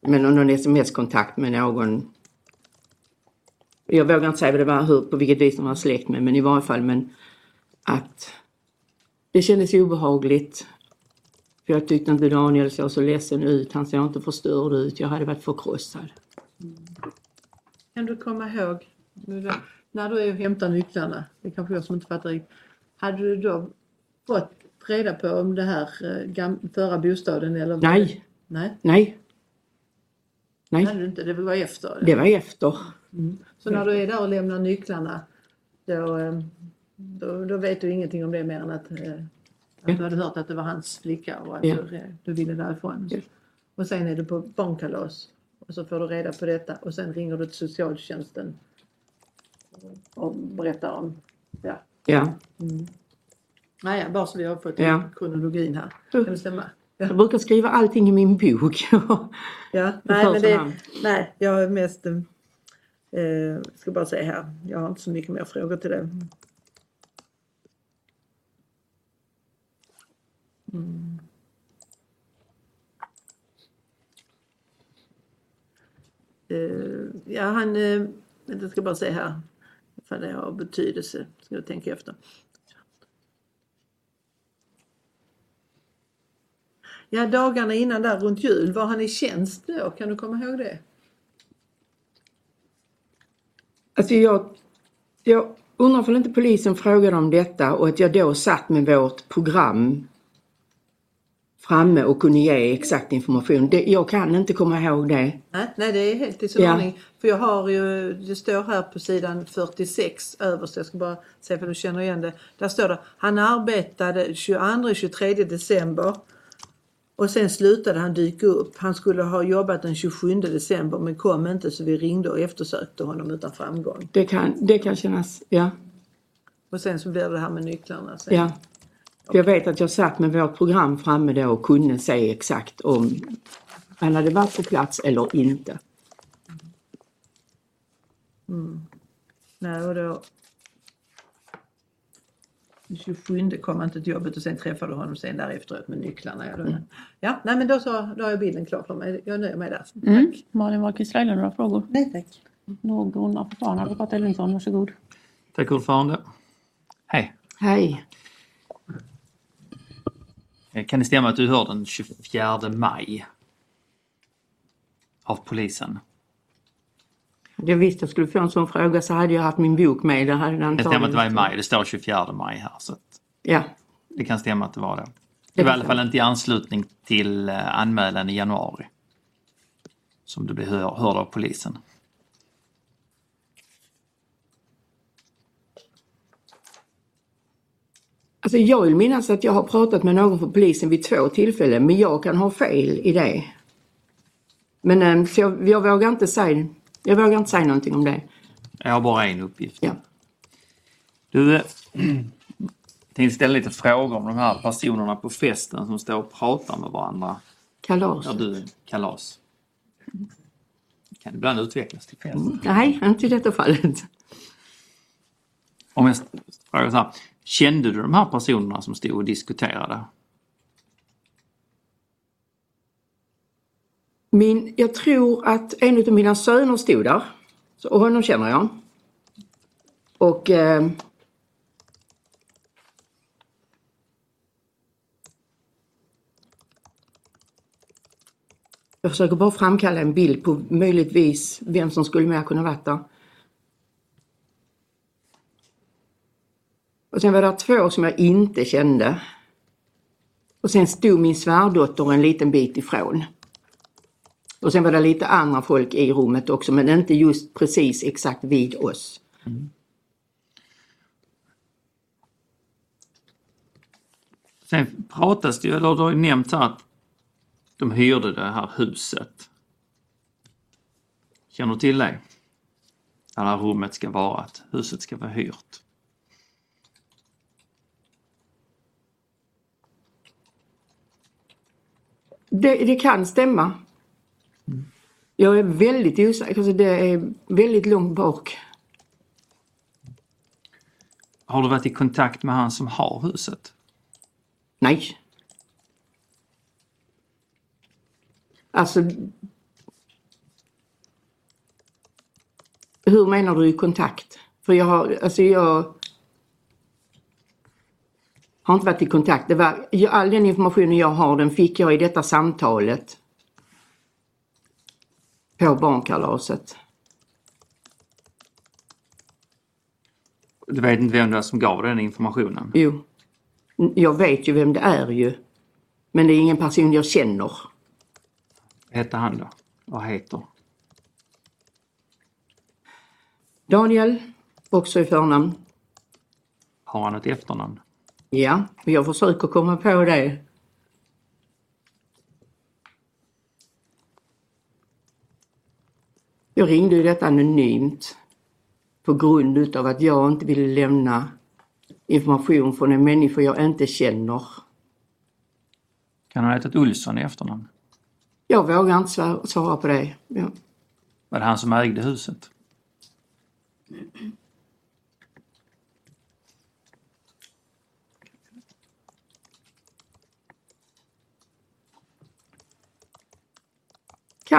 Speaker 7: med någon, sms-kontakt med någon jag vågar inte säga vad det var, hur, på vilket vis de var släkt med, men i varje fall men att det kändes obehagligt. För jag tyckte inte Daniel såg så ledsen ut, han såg inte förstörd ut, jag hade varit förkrossad.
Speaker 3: Kan du komma ihåg, nu då, när du är och hämtar nycklarna, det är kanske jag som inte fattar riktigt. Hade du då fått reda på om det här eh, förra bostaden eller?
Speaker 7: Nej,
Speaker 3: Nej,
Speaker 7: nej,
Speaker 3: hade
Speaker 7: nej,
Speaker 3: du inte. Det var efter.
Speaker 7: det var efter.
Speaker 3: Så när du är där och lämnar nycklarna då, eh, då, då vet du ingenting om det mer än att, eh, att du hade hört att det var hans flicka och att
Speaker 7: Ja.
Speaker 3: du, du ville därifrån.
Speaker 7: Ja.
Speaker 3: Och sen är du på barnkalas och så får du reda på detta och sen ringer du till socialtjänsten och berättar om, ja.
Speaker 7: Ja,
Speaker 3: Nej, bara så vi har fått
Speaker 7: Ja.
Speaker 3: kronologin här.
Speaker 7: Mm.
Speaker 3: Kan det stämma?
Speaker 7: jag brukar skriva allting i min bok.
Speaker 3: Ja, nej, men det, nej, jag är mest... eh, jag ska bara säga här, jag har inte så mycket mer frågor till det. Mm. Eh, ja, han, eh, jag ska bara säga här, för det har betydelse, ska jag tänka efter. Ja, dagarna innan där runt jul, var han i tjänst då? Kan du komma ihåg det?
Speaker 7: Alltså jag, jag undrar om inte polisen frågade om detta och att jag då satt med vårt program framme och kunde ge exakt information. Det, jag kan inte komma ihåg det.
Speaker 3: Nej, nej det är helt i sin
Speaker 7: Ja.
Speaker 3: ordning. För jag har ju, det står här på sidan 46 överst, jag ska bara se för du känner igen det. Där står det, han arbetade 22-23 december och sen slutade han dyka upp. Han skulle ha jobbat den 27 december men kom inte så vi ringde och eftersökte honom utan framgång.
Speaker 7: Det kan, det kan kännas, ja.
Speaker 3: Och sen så blir det här med nycklarna. Sen.
Speaker 7: ja. Jag vet att jag satt med vårt program framme då och kunde se exakt om han hade varit på plats eller inte.
Speaker 3: Nej, och då... Den 27 kom han inte till jobbet och sen träffade du honom sen där efteråt med nycklarna. Ja, då, ja nej men då, så, då har jag bilden klar för mig. Jag nöjer mig där.
Speaker 2: Mm. Malin Wahlqvist Reile, några frågor?
Speaker 5: Nej tack.
Speaker 2: Någon av förfararna, advokat Elvinsson, varsågod.
Speaker 8: Tack ordförande. Hej.
Speaker 7: Hej.
Speaker 8: Eh, Kan det stämma att du hör den 24 maj? Av polisen?
Speaker 7: Jag visste jag skulle få en sån fråga så hade jag haft min bok med. Det hade
Speaker 8: Det stämmer att det var i maj, det står 24 maj här. Så att
Speaker 7: Ja,
Speaker 8: det kan stämma att det var det. Det var i alla fall inte i anslutning till eh, anmälan i januari. Som du blev hör, hörd av polisen.
Speaker 7: Alltså jag vill minnas att jag har pratat med någon från polisen vid två tillfällen men jag kan ha fel i det. Men eh, så jag, jag vågar inte säga, jag vågar inte säga någonting om det.
Speaker 8: Jag har bara en uppgift.
Speaker 7: Ja.
Speaker 8: Du, eh, tänkte ställa lite frågor om de här personerna på festen som står och pratar med varandra.
Speaker 7: Kalas.
Speaker 8: Där du kalas. Kan ibland utvecklas till fest.
Speaker 7: Nej, inte i detta fallet.
Speaker 8: Om jag frågar så här. Kände du de här personerna som stod och diskuterade?
Speaker 7: Min, jag tror att en av mina söner stod där. Så, och honom känner jag. Och eh, Jag försöker bara framkalla en bild på möjligtvis vem som skulle mer kunna varit där. Och sen var det två som jag inte kände. Och sen stod min svärdotter en liten bit ifrån. Och sen var det lite andra folk i rummet också men inte just precis exakt vid oss. Mm.
Speaker 8: Sen pratas det ju, eller du har ju nämnt här att de hyrde det här huset. Känner du till det? Där det här rummet ska vara, att huset ska vara hyrt.
Speaker 7: Det, det kan stämma. Jag är väldigt osäker, så det är väldigt långt bak.
Speaker 8: Har du varit i kontakt med han som har huset?
Speaker 7: Nej. Alltså... Hur menar du i kontakt? För jag har, alltså jag har inte varit i kontakt. Det var, all den informationen jag har den fick jag i detta samtalet. På barnkalaset.
Speaker 8: Du vet inte vem det är som gav den informationen?
Speaker 7: Jo. Jag vet ju vem det är ju. Men det är ingen person jag känner.
Speaker 8: Vad hette han då? Vad heter?
Speaker 7: Daniel, också i förnamn.
Speaker 8: Har han ett efternamn?
Speaker 7: Ja, jag försöker komma på det. Jag ringde ju detta anonymt på grund utav att jag inte ville lämna information från en människa jag inte känner.
Speaker 8: Kan han ha hetat Olsson i efternamn?
Speaker 7: Jag vågar inte sva- svara på det. Ja.
Speaker 8: Var det han som ägde huset?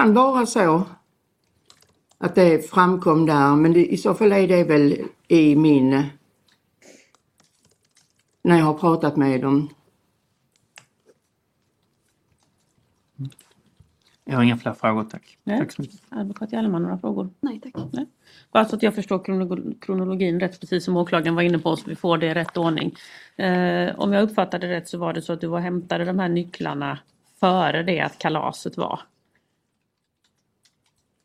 Speaker 7: Kan vara så att det framkom där men det, i så fall är det väl i min när jag har pratat med dem.
Speaker 8: Jag har inga fler frågor tack.
Speaker 2: Nej.
Speaker 8: Tack så mycket.
Speaker 2: Advokat Hjalmar, några frågor?
Speaker 6: Nej tack.
Speaker 2: Bara så att jag förstår krono- kronologin rätt, precis som åklagaren var inne på, så vi får det i rätt ordning. Eh, om jag uppfattade rätt så var det så att du var hämtade de här nycklarna före det att kalaset var.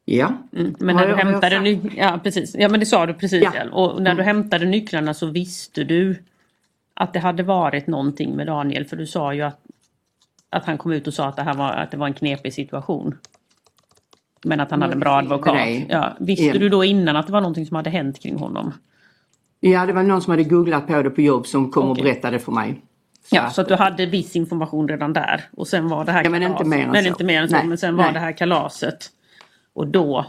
Speaker 7: Ja,
Speaker 2: Mm. Men när du hämtade ny- ja, precis. ja men det sa du precis.
Speaker 7: Ja.
Speaker 2: Och när du
Speaker 7: Mm.
Speaker 2: hämtade nycklarna så visste du att det hade varit någonting med Daniel för du sa ju att, att han kom ut och sa att det, här var, att det var en knepig situation. Men att han hade en bra advokat.
Speaker 7: Nej.
Speaker 2: Ja, visste
Speaker 7: Ja.
Speaker 2: du då innan att det var någonting som hade hänt kring honom?
Speaker 7: ja det var någon som hade googlat på det på jobb som kom och
Speaker 2: Okej.
Speaker 7: berättade för mig.
Speaker 2: Ja, så att du hade viss information redan där. Och sen var det här
Speaker 7: Ja, men inte mer än
Speaker 2: men
Speaker 7: så.
Speaker 2: inte mer än så.
Speaker 7: Nej,
Speaker 2: Men sen var
Speaker 7: nej.
Speaker 2: det här kalaset. Och då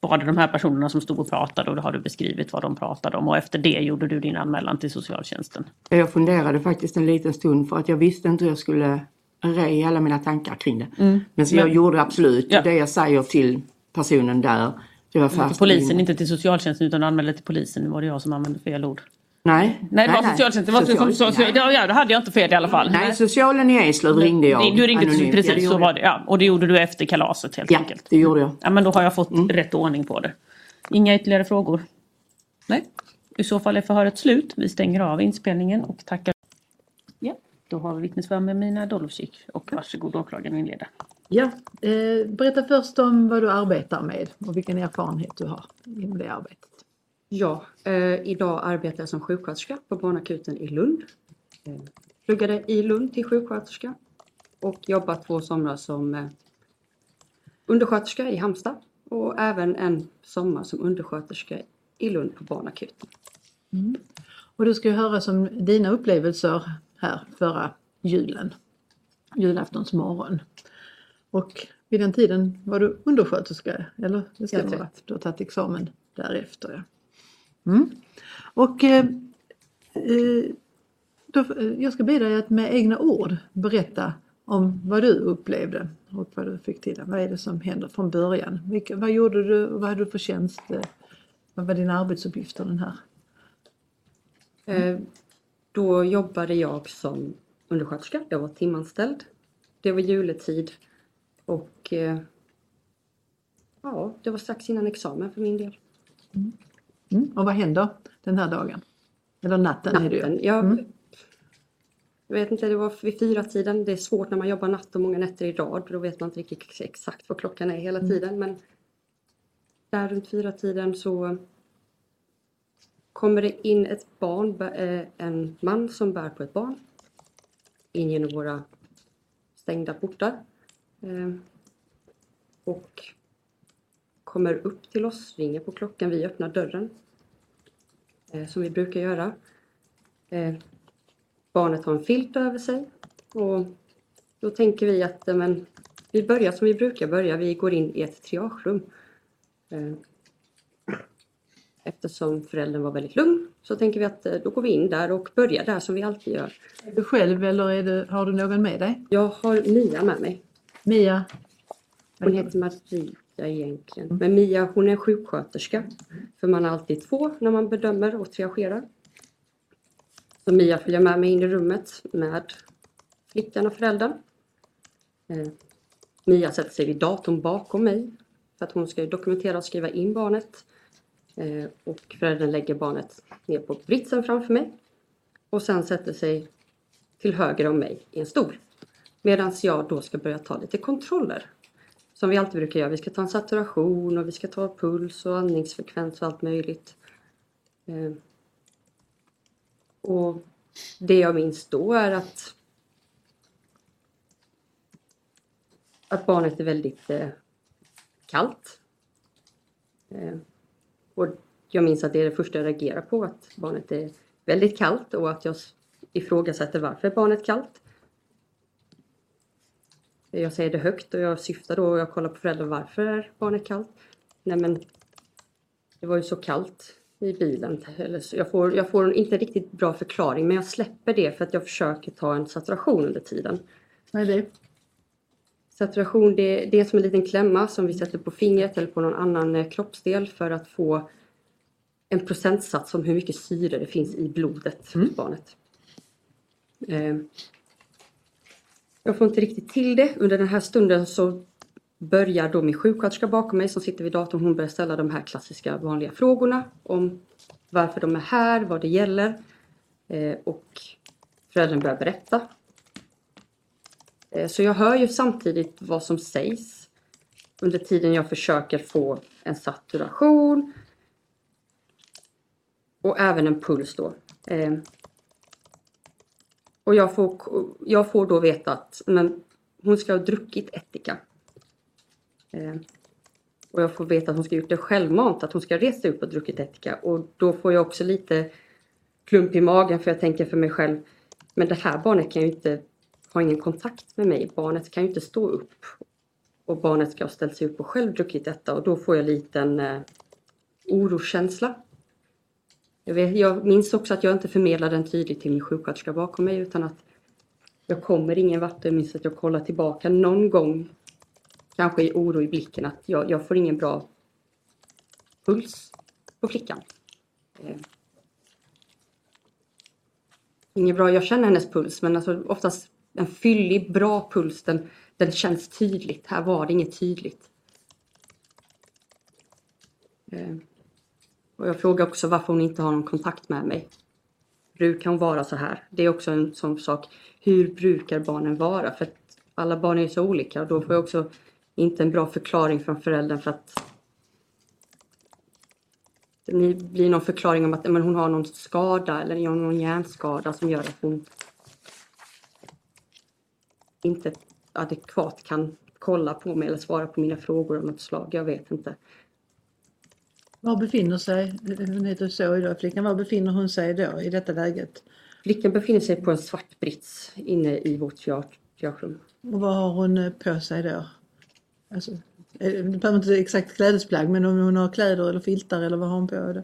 Speaker 2: var det de här personerna som stod och pratade och då har du beskrivit vad de pratade om. Och efter det gjorde du din anmälan till socialtjänsten.
Speaker 7: Jag funderade faktiskt en liten stund för att jag visste inte hur jag skulle re alla mina tankar kring det. Men så jag
Speaker 2: Men-
Speaker 7: gjorde absolut
Speaker 2: Ja.
Speaker 7: det jag säger till personen där. Det var
Speaker 2: Till
Speaker 7: fast
Speaker 2: polisen,
Speaker 7: in-
Speaker 2: inte till socialtjänsten utan anmälde till polisen. Nu var det jag som använde fel ord.
Speaker 7: Nej,
Speaker 2: Nej, det var socialtjänsten. Det var
Speaker 7: Social-
Speaker 2: så,
Speaker 7: nej.
Speaker 2: ja, ja, då hade jag inte fel i alla fall.
Speaker 7: Nej, socialen i Eslöv ringde jag.
Speaker 2: Du ringde
Speaker 7: anonymt.
Speaker 2: precis,
Speaker 7: Ja,
Speaker 2: så var det. Ja, och det gjorde du efter kalaset helt
Speaker 7: Ja,
Speaker 2: enkelt.
Speaker 7: det gjorde jag.
Speaker 2: Ja, men då har jag fått
Speaker 7: Mm.
Speaker 2: rätt ordning på det. Inga ytterligare frågor? Nej. I så fall är förhöret slut. Vi stänger av inspelningen och tackar. Ja, då har vi vittnesförhör med Mina Dolosik och varsågod åklagaren inleda.
Speaker 3: Ja, eh, berätta först om vad du arbetar med och vilken erfarenhet du har inom det arbetet.
Speaker 9: Ja, eh, idag arbetar jag som sjuksköterska på barnakuten i Lund. Eh, pluggade i Lund till sjuksköterska och jobbat två somrar som eh, undersköterska i Halmstad och även en sommar som undersköterska i Lund på barnakuten.
Speaker 3: Och du ska ju höra som dina upplevelser här förra julen, julaftons morgon. Och vid den tiden var du undersköterska, eller? Det ska
Speaker 9: rätt.
Speaker 3: Du har tagit examen därefter. Ja. Mm. Och eh, eh, då, eh, jag ska be dig att med egna ord berätta om vad du upplevde och vad du fick till. Vad är det som händer från början? Vilka, vad gjorde du vad hade du för tjänst? eh, Vad var dina arbetsuppgifter den här?
Speaker 9: Eh, Då jobbade jag som undersköterska. Jag var timanställd. Det var juletid och ja, det var strax innan examen för min del.
Speaker 3: Mm. Och vad händer den här dagen? Eller natten, är det ju.
Speaker 9: Natten. Jag,
Speaker 3: Mm.
Speaker 9: jag vet inte, det var vid fyra tiden. Det är svårt när man jobbar natt och många nätter i rad. Då vet man inte riktigt exakt vad klockan är hela
Speaker 3: Mm.
Speaker 9: tiden. Men där runt fyra tiden så kommer det in ett barn, eh, en man som bär på ett barn. In genom våra stängda portar. Eh, Och kommer upp till oss, ringer på klockan, vi öppnar dörren. eh, Som vi brukar göra. Eh, barnet har en filt över sig och då tänker vi att eh, men, vi börjar som vi brukar börja. Vi går in i ett triagerum. Eftersom föräldern var väldigt lugn så tänker vi att då går vi in där och börjar där som vi alltid gör.
Speaker 3: Är du själv eller du, har du någon med dig?
Speaker 9: Jag har Mia med mig.
Speaker 3: Mia?
Speaker 9: Hon heter Maria egentligen. Men Mia hon är sjuksköterska. För man är alltid två när man bedömer och triagerar. Så Mia följer med mig in i rummet med flickan och föräldern. Eh, Mia sätter sig vid datorn bakom mig. För att hon ska dokumentera och skriva in barnet. Eh, och föräldern lägger barnet ner på britsen framför mig. Och sen sätter sig till höger om mig i en stol. Medan jag då ska börja ta lite kontroller. Som vi alltid brukar göra. Vi ska ta en saturation och vi ska ta puls och andningsfrekvens och allt möjligt. Eh, och det jag minns då är att att barnet är väldigt eh, kallt. Eh, och jag minns att det är det första jag reagerar på, att barnet är väldigt kallt och att jag ifrågasätter varför barnet är kallt. Jag säger det högt och jag syftar då och jag kollar på föräldrar varför är barnet kallt? Nej men Det var ju så kallt i bilen. Eller så jag, får, jag får inte riktigt bra förklaring men jag släpper det för att jag försöker ta en saturation under tiden.
Speaker 3: Vad är det?
Speaker 9: Saturation det, det är som en liten klämma som vi sätter på fingret eller på någon annan eh, kroppsdel för att få en procentsats om hur mycket syre det finns i blodet hos barnet. Eh, jag får inte riktigt till det. Under den här stunden så börjar då min sjuksköterska bakom mig som sitter vid datorn. Hon börjar ställa de här klassiska vanliga frågorna om varför de är här, vad det gäller. Eh, och föräldern börjar berätta. Eh, så jag hör ju samtidigt vad som sägs under tiden jag försöker få en saturation och även en puls då. Eh, och jag får, jag får då veta att men, hon ska ha druckit ättika. Eh, och jag får veta att hon ska ha gjort det självmant, att hon ska resa upp och druckit ättika. Och då får jag också lite klump i magen för jag tänker för mig själv, men det här barnet kan ju inte ha ingen kontakt med mig. Barnet kan ju inte stå upp. Och barnet ska ha ställt sig upp och själv druckit detta och då får jag lite en eh, oroskänsla. Jag, vet, jag minns också att jag inte förmedlade den tydligt till min sjuksköterska bakom mig utan att jag kommer ingen vart. Jag minns att jag kollar tillbaka någon gång, kanske i oro i blicken, att jag, jag får ingen bra puls på flickan. Eh. Ingen bra, jag känner hennes puls men alltså oftast en fyllig, bra puls, den, den känns tydligt. Här var det inget tydligt. Eh. Och jag frågar också varför hon inte har någon kontakt med mig. Brukar hon vara så här? Det är också en sån sak. Hur brukar barnen vara? För att alla barn är så olika och då får jag också inte en bra förklaring från föräldern för att det blir någon förklaring om att men hon har någon skada eller någon hjärnskada som gör att hon inte adekvat kan kolla på mig eller svara på mina frågor av något slag. Jag vet inte.
Speaker 3: Var befinner sig, hon heter så idag, flickan, var befinner hon sig då i detta läget?
Speaker 9: Flickan befinner sig på en svart brits inne i vårt fjärrum.
Speaker 3: Och vad har hon eh, på sig då? Alltså, det behöver inte exakt klädesplagg men om hon har kläder eller filtar eller vad har hon på? Då?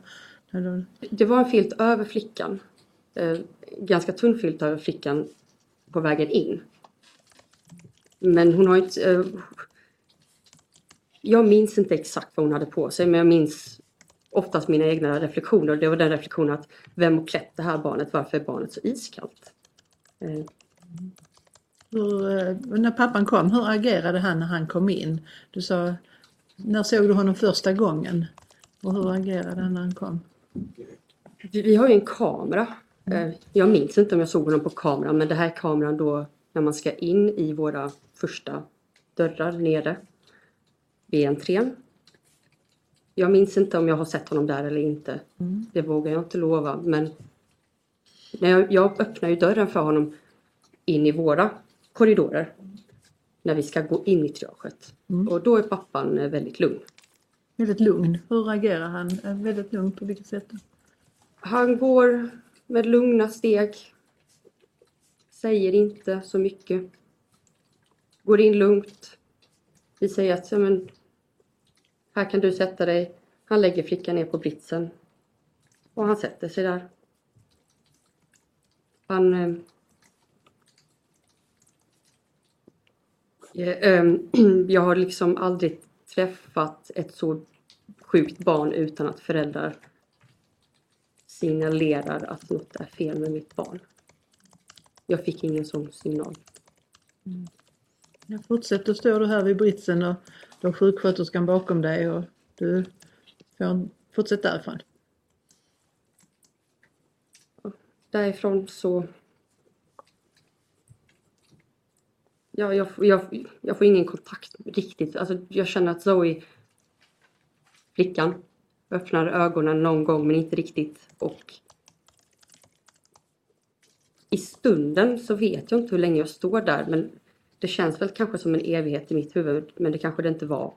Speaker 9: Det var en filt över flickan. Eh, ganska tunn filt över flickan på vägen in. Men hon har inte... Eh, jag minns inte exakt vad hon hade på sig men jag minns oftast mina egna reflektioner. Det var den reflektionen att vem har klätt det här barnet? Varför är barnet så iskallt? Eh.
Speaker 3: Hur, eh, när pappan kom, hur agerade han när han kom in? Du sa, när såg du honom första gången? Och hur agerade han när han kom?
Speaker 9: Vi, vi har ju en kamera. Eh, jag minns inte om jag såg honom på kameran men det här är kameran då när man ska in i våra första dörrar nere vid entrén. Jag minns inte om jag har sett honom där eller inte. Mm. Det vågar jag inte lova men när jag, jag öppnar ju dörren för honom in i våra korridorer när vi ska gå in i triaget. Mm. Och då är pappan eh, väldigt lugn.
Speaker 3: Väldigt lugn. Hur agerar han? Väldigt lugn på vilket sätt?
Speaker 9: Han går med lugna steg. Säger inte så mycket. Går in lugnt. Vi säger att ja, men, här kan du sätta dig. Han lägger flickan ner på britsen. Och han sätter sig där. Han... Eh, eh jag har liksom aldrig träffat ett så sjukt barn utan att föräldrar signalerar att något är fel med mitt barn. Jag fick ingen sån signal.
Speaker 3: Mm. Jag fortsätter, står du här vid britsen och du har sjuksköterskan bakom dig och du får fortsätt därifrån.
Speaker 9: Därifrån så... Ja, jag, jag, jag får ingen kontakt riktigt. Alltså, jag känner att Zoe, flickan, öppnar ögonen någon gång men inte riktigt. Och i stunden så vet jag inte hur länge jag står där men det känns väl kanske som en evighet i mitt huvud men det kanske det inte var.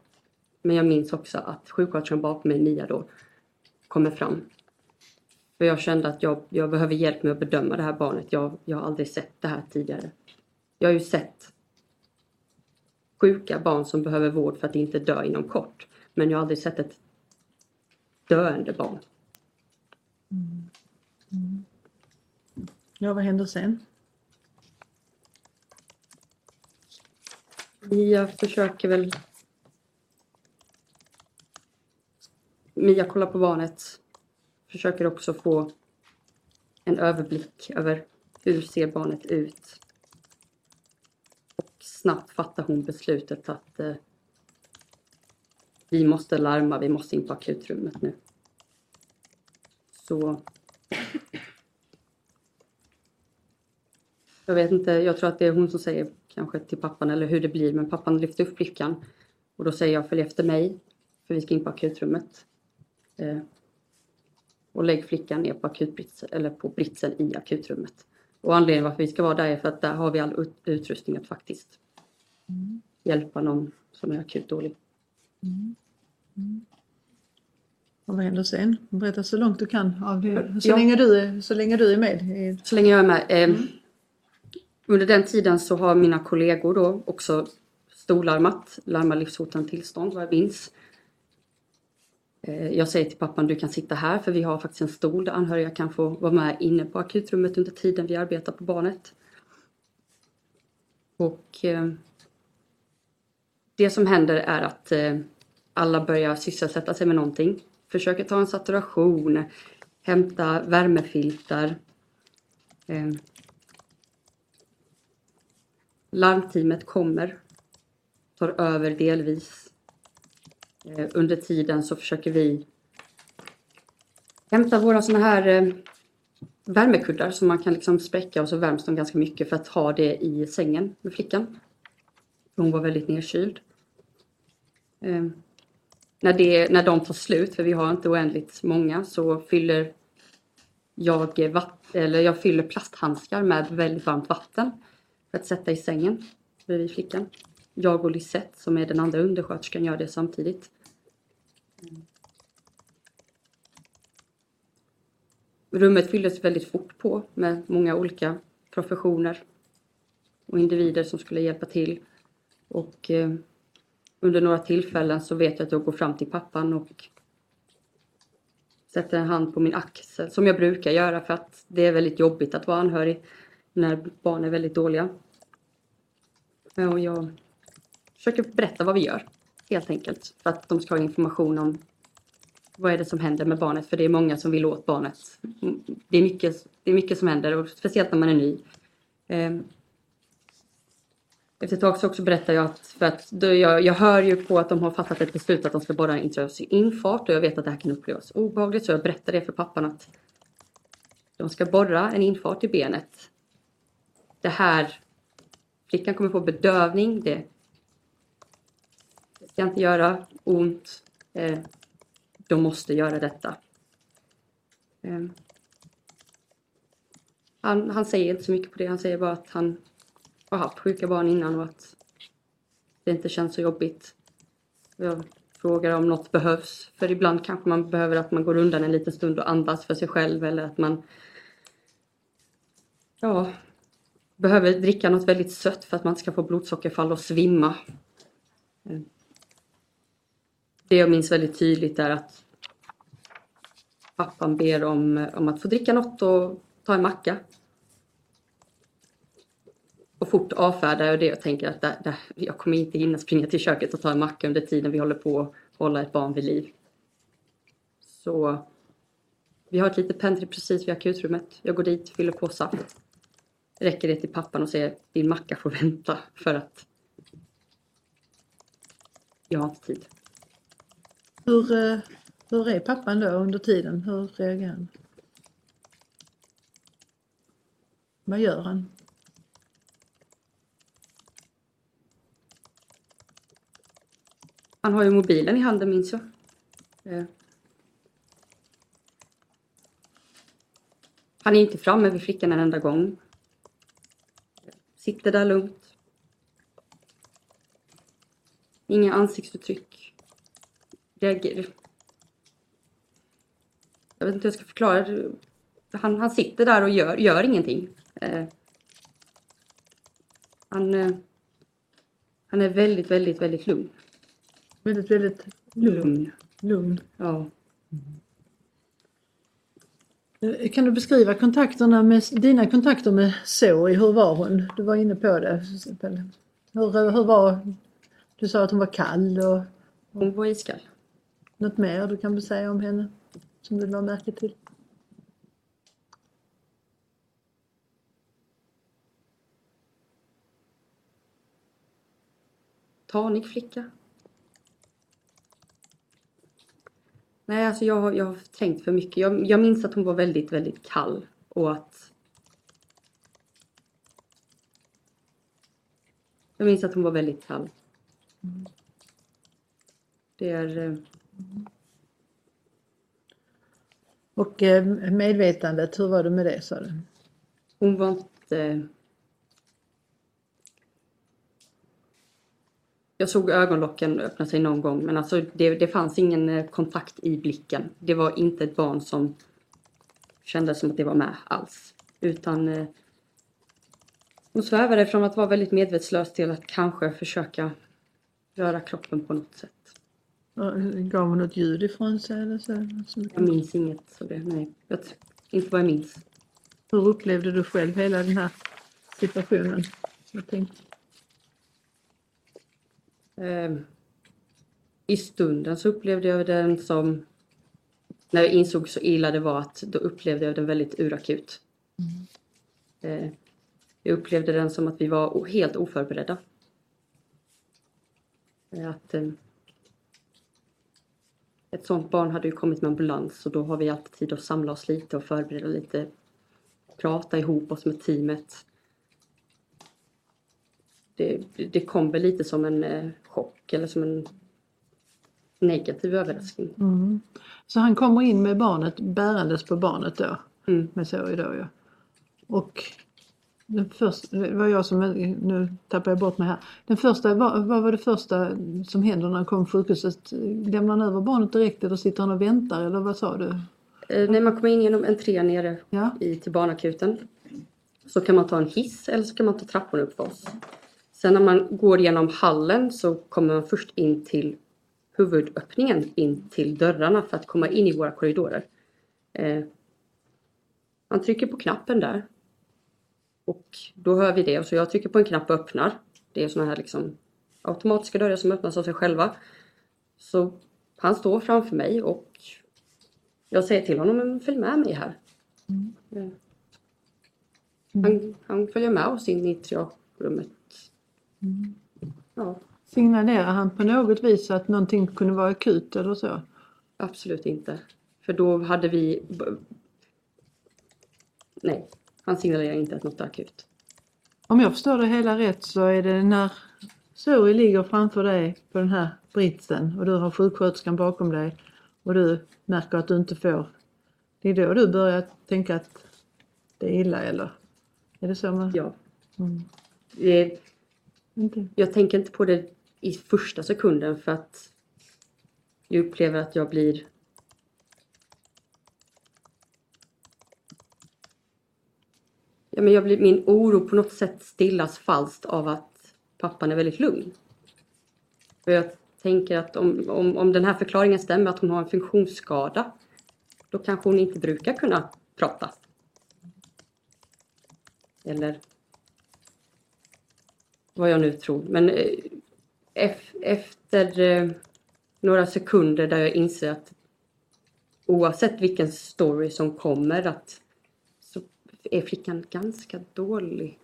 Speaker 9: Men jag minns också att sjuksköterskan bakom mig, Mia då, kommer fram. För jag kände att jag, jag behöver hjälp med att bedöma det här barnet. Jag, jag har aldrig sett det här tidigare. Jag har ju sett sjuka barn som behöver vård för att inte dö inom kort. Men jag har aldrig sett ett döende barn. Mm. Mm.
Speaker 3: Ja, vad händer sen?
Speaker 9: Mia försöker väl... Mia kollar på barnet. Försöker också få en överblick över hur ser barnet ut. Och snabbt fattar hon beslutet att eh, vi måste larma, vi måste in på akutrummet nu. Så... Jag vet inte, jag tror att det är hon som säger kanske till pappan eller hur det blir, men pappan lyfter upp flickan. Och då säger jag följ efter mig, för vi ska in på akutrummet. Eh, och lägg flickan ner på, akutbritsen, eller på britsen i akutrummet. Och anledningen varför vi ska vara där är för att där har vi all ut- utrustning att faktiskt hjälpa någon som är akut dålig.
Speaker 3: Och vad händer sen? Berätta så långt du kan. Av det. Så,
Speaker 9: Ja.
Speaker 3: länge du är, så länge du är med.
Speaker 9: Så länge jag är med. Eh, under den tiden så har mina kollegor då också storlarmat, larmat livshotande tillstånd vad jag minns. Eh, jag säger till pappan, du kan sitta här för vi har faktiskt en stol där anhöriga kan få vara med inne på akutrummet under tiden vi arbetar på barnet. Och eh, det som händer är att eh, alla börjar sysselsätta sig med någonting. Försöker ta en saturation, hämta värmefiltar. Eh, larmteamet kommer, tar över delvis. Eh, under tiden så försöker vi hämta våra sådana här eh, värmekuddar som man kan liksom spräcka och så värms de ganska mycket för att ha det i sängen med flickan. Hon var väldigt nedkyld. Eh, när, det, när de tar slut, för vi har inte oändligt många, så fyller jag, vatt, eller jag fyller plasthandskar med väldigt varmt vatten för att sätta i sängen bredvid flickan. Jag och Lisette, som är den andra undersköterskan, gör det samtidigt. Rummet fylldes väldigt fort på med många olika professioner och individer som skulle hjälpa till. Och eh, under några tillfällen så vet jag att jag går fram till pappan och sätter en hand på min axel, som jag brukar göra för att det är väldigt jobbigt att vara anhörig när barn är väldigt dåliga. Eh, och jag försöker berätta vad vi gör, helt enkelt, för att de ska ha information om vad är det som händer med barnet, för det är många som vill åt barnet. Mm, det är mycket, det är mycket som händer, och speciellt när man är ny. Ehm, efter ett tag så också berättar jag att, för att jag, jag hör ju på att de har fattat ett beslut att de ska borra en intravenös infart och jag vet att det här kan upplevas obehagligt så jag berättar det för pappan att de ska borra en infart i benet. Det här, flickan kommer få bedövning, det, det ska inte göra ont. Eh, de måste göra detta. Eh, han, han säger inte så mycket på det, han säger bara att han har haft sjuka barn innan och att det inte känns så jobbigt. Jag frågar om något behövs, för ibland kanske man behöver att man går undan en liten stund och andas för sig själv eller att man ja, behöver dricka något väldigt sött för att man inte ska få blodsockerfall och svimma. Det jag minns väldigt tydligt är att pappan ber om, om att få dricka något och ta en macka. Och fort avfärdar jag det och tänker att där, där, jag kommer inte hinna springa till köket och ta en macka under tiden vi håller på att hålla ett barn vid liv. Så vi har ett litet pentry precis vid akutrummet. Jag går dit, fyller på saft. Räcker det till pappan och säger din macka får vänta för att jag har inte tid.
Speaker 3: Hur, eh, hur är pappan då under tiden? Hur reagerar han? Vad gör han?
Speaker 9: Han har ju mobilen i handen minns jag. Eh. Han är inte framme vid flickan en enda gång. Sitter där lugnt. Inga ansiktsuttryck. Reagerar. Jag vet inte hur jag ska förklara. Han, han sitter där och gör, gör ingenting. Eh. Han, eh, han är väldigt, väldigt, väldigt lugn.
Speaker 3: Väldigt, väldigt
Speaker 9: Lugn.
Speaker 3: lugn.
Speaker 9: Ja.
Speaker 3: Eh, Kan du beskriva kontakterna med, dina kontakter med Zoe? Hur var hon? Du var inne på det. Hur, hur var, du sa att hon var kall och
Speaker 9: Hon var iskall.
Speaker 3: något mer du kan säga om henne som du la märke till?
Speaker 9: Tanig flicka. Nej, alltså jag, har- jag har tänkt för mycket. Jag, jag minns att hon var väldigt, väldigt kall och att Jag minns att hon var väldigt kall. Det är... eh,
Speaker 3: Och eh, medvetandet, hur var det med det sa du?
Speaker 9: Hon var inte... Jag såg ögonlocken öppna sig någon gång men alltså det, det fanns ingen eh, kontakt i blicken. Det var inte ett barn som kände som att det var med alls. Utan eh, hon svävade från att vara väldigt medvetslös till att kanske försöka röra kroppen på något sätt.
Speaker 3: Ja, Gav hon något ljud ifrån sig eller så? Som-
Speaker 9: Jag minns inget av det. Nej, jag, inte vad jag minns.
Speaker 3: Hur upplevde du själv hela den här situationen? Jag tänkte,
Speaker 9: Ehm, I stunden så upplevde jag den som... När jag insåg så illa det var att då upplevde jag den väldigt urakut. Eh, jag upplevde den som att vi var helt oförberedda. Att, eh, ett sånt barn hade ju kommit med ambulans och då har vi alltid tid att samla oss lite och förbereda lite. Prata ihop oss med teamet det, det kom väl lite som en eh, chock eller som en negativ överraskning.
Speaker 3: mm. Så han kommer in med barnet, bärandes på barnet då?
Speaker 9: Mm.
Speaker 3: Med Zoe då ja. Och den första, det var jag som, nu tappar jag bort mig här. Den första, vad, vad var det första som händer när han kom till sjukhuset? Lämnar han över barnet direkt eller sitter han och väntar eller vad sa du?
Speaker 9: Eh, när man kommer in genom entrén nere
Speaker 3: Ja.
Speaker 9: i, till barnakuten så kan man ta en hiss eller så kan man ta trapporna upp för oss. Sen när man går genom hallen så kommer man först in till huvudöppningen in till dörrarna för att komma in i våra korridorer. Eh, man trycker på knappen där. Och då hör vi det så jag trycker på en knapp och öppnar. Det är såna här liksom automatiska dörrar som öppnas av sig själva. Så han står framför mig och jag säger till honom, följ med mig här. Eh, Han, han följer med oss in i Ja,
Speaker 3: Signalerar han på något vis att någonting kunde vara akut eller så?
Speaker 9: absolut inte. För då hade vi... Nej, han signalerar inte att något är akut.
Speaker 3: Om jag förstår det hela rätt så är det när Zoe ligger framför dig på den här britsen och du har sjuksköterskan bakom dig och du märker att du inte får. Det är då du börjar tänka att det är illa eller? Är det så man...
Speaker 9: Ja.
Speaker 3: Mm.
Speaker 9: Det,
Speaker 3: Okay.
Speaker 9: jag tänker inte på det i första sekunden för att jag upplever att jag blir Ja, men jag blir, min oro på något sätt stillas falskt av att pappan är väldigt lugn. För jag tänker att om, om, om den här förklaringen stämmer att hon har en funktionsskada då kanske hon inte brukar kunna prata. Eller vad jag nu tror. Men eh, efter eh, några sekunder där jag inser att oavsett vilken story som kommer att så är flickan ganska dålig.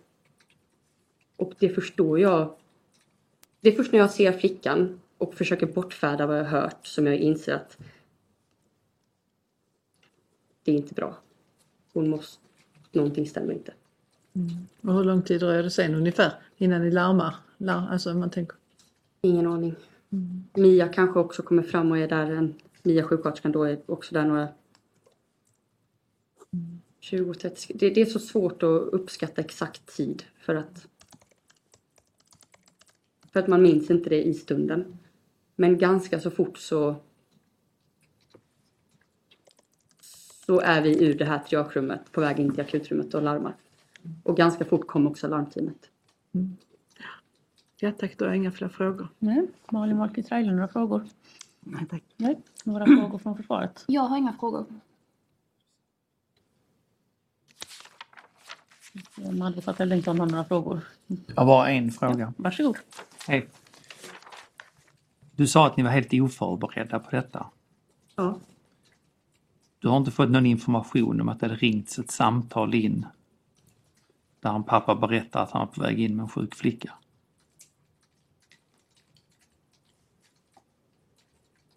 Speaker 9: Och det förstår jag. Det är först när jag ser flickan och försöker bortfärda vad jag hört som jag inser att det är inte bra. Hon måste, någonting stämmer inte.
Speaker 3: Och hur lång tid dröjer det sen ungefär innan ni larmar? Lar, alltså man tänker...
Speaker 9: Ingen aning. Mia kanske också kommer fram och är där. En, Mia sjuksköterskan då är också där några 20-30 det, det är så svårt att uppskatta exakt tid för att för att man minns inte det i stunden. Men ganska så fort så så är vi ur det här triagerummet på väg in till akutrummet och larmar. Och ganska fort kom också larmteamet.
Speaker 3: Ja tack, då har jag inga fler frågor.
Speaker 2: Nej, Malin Wahlqvist Reijlund, några frågor?
Speaker 5: Nej, tack.
Speaker 2: Nej. Några frågor från försvaret?
Speaker 6: Jag har inga frågor.
Speaker 2: Advokat Ellington har några frågor.
Speaker 8: Jag har bara en fråga.
Speaker 2: Varsågod.
Speaker 8: Hej. Du sa att ni var helt oförberedda på detta.
Speaker 3: Ja.
Speaker 8: Du har inte fått någon information om att det hade ringts ett samtal in där en pappa berättar att han är på väg in med en sjuk flicka.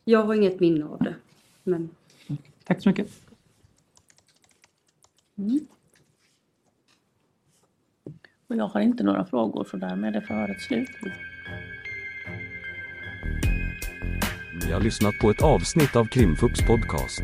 Speaker 9: Jag har inget minne av det. Men
Speaker 8: Tack så mycket.
Speaker 2: Och jag har inte några frågor så därmed är förhöret slut.
Speaker 1: Ni har lyssnat på ett avsnitt av Krimfupps podcast.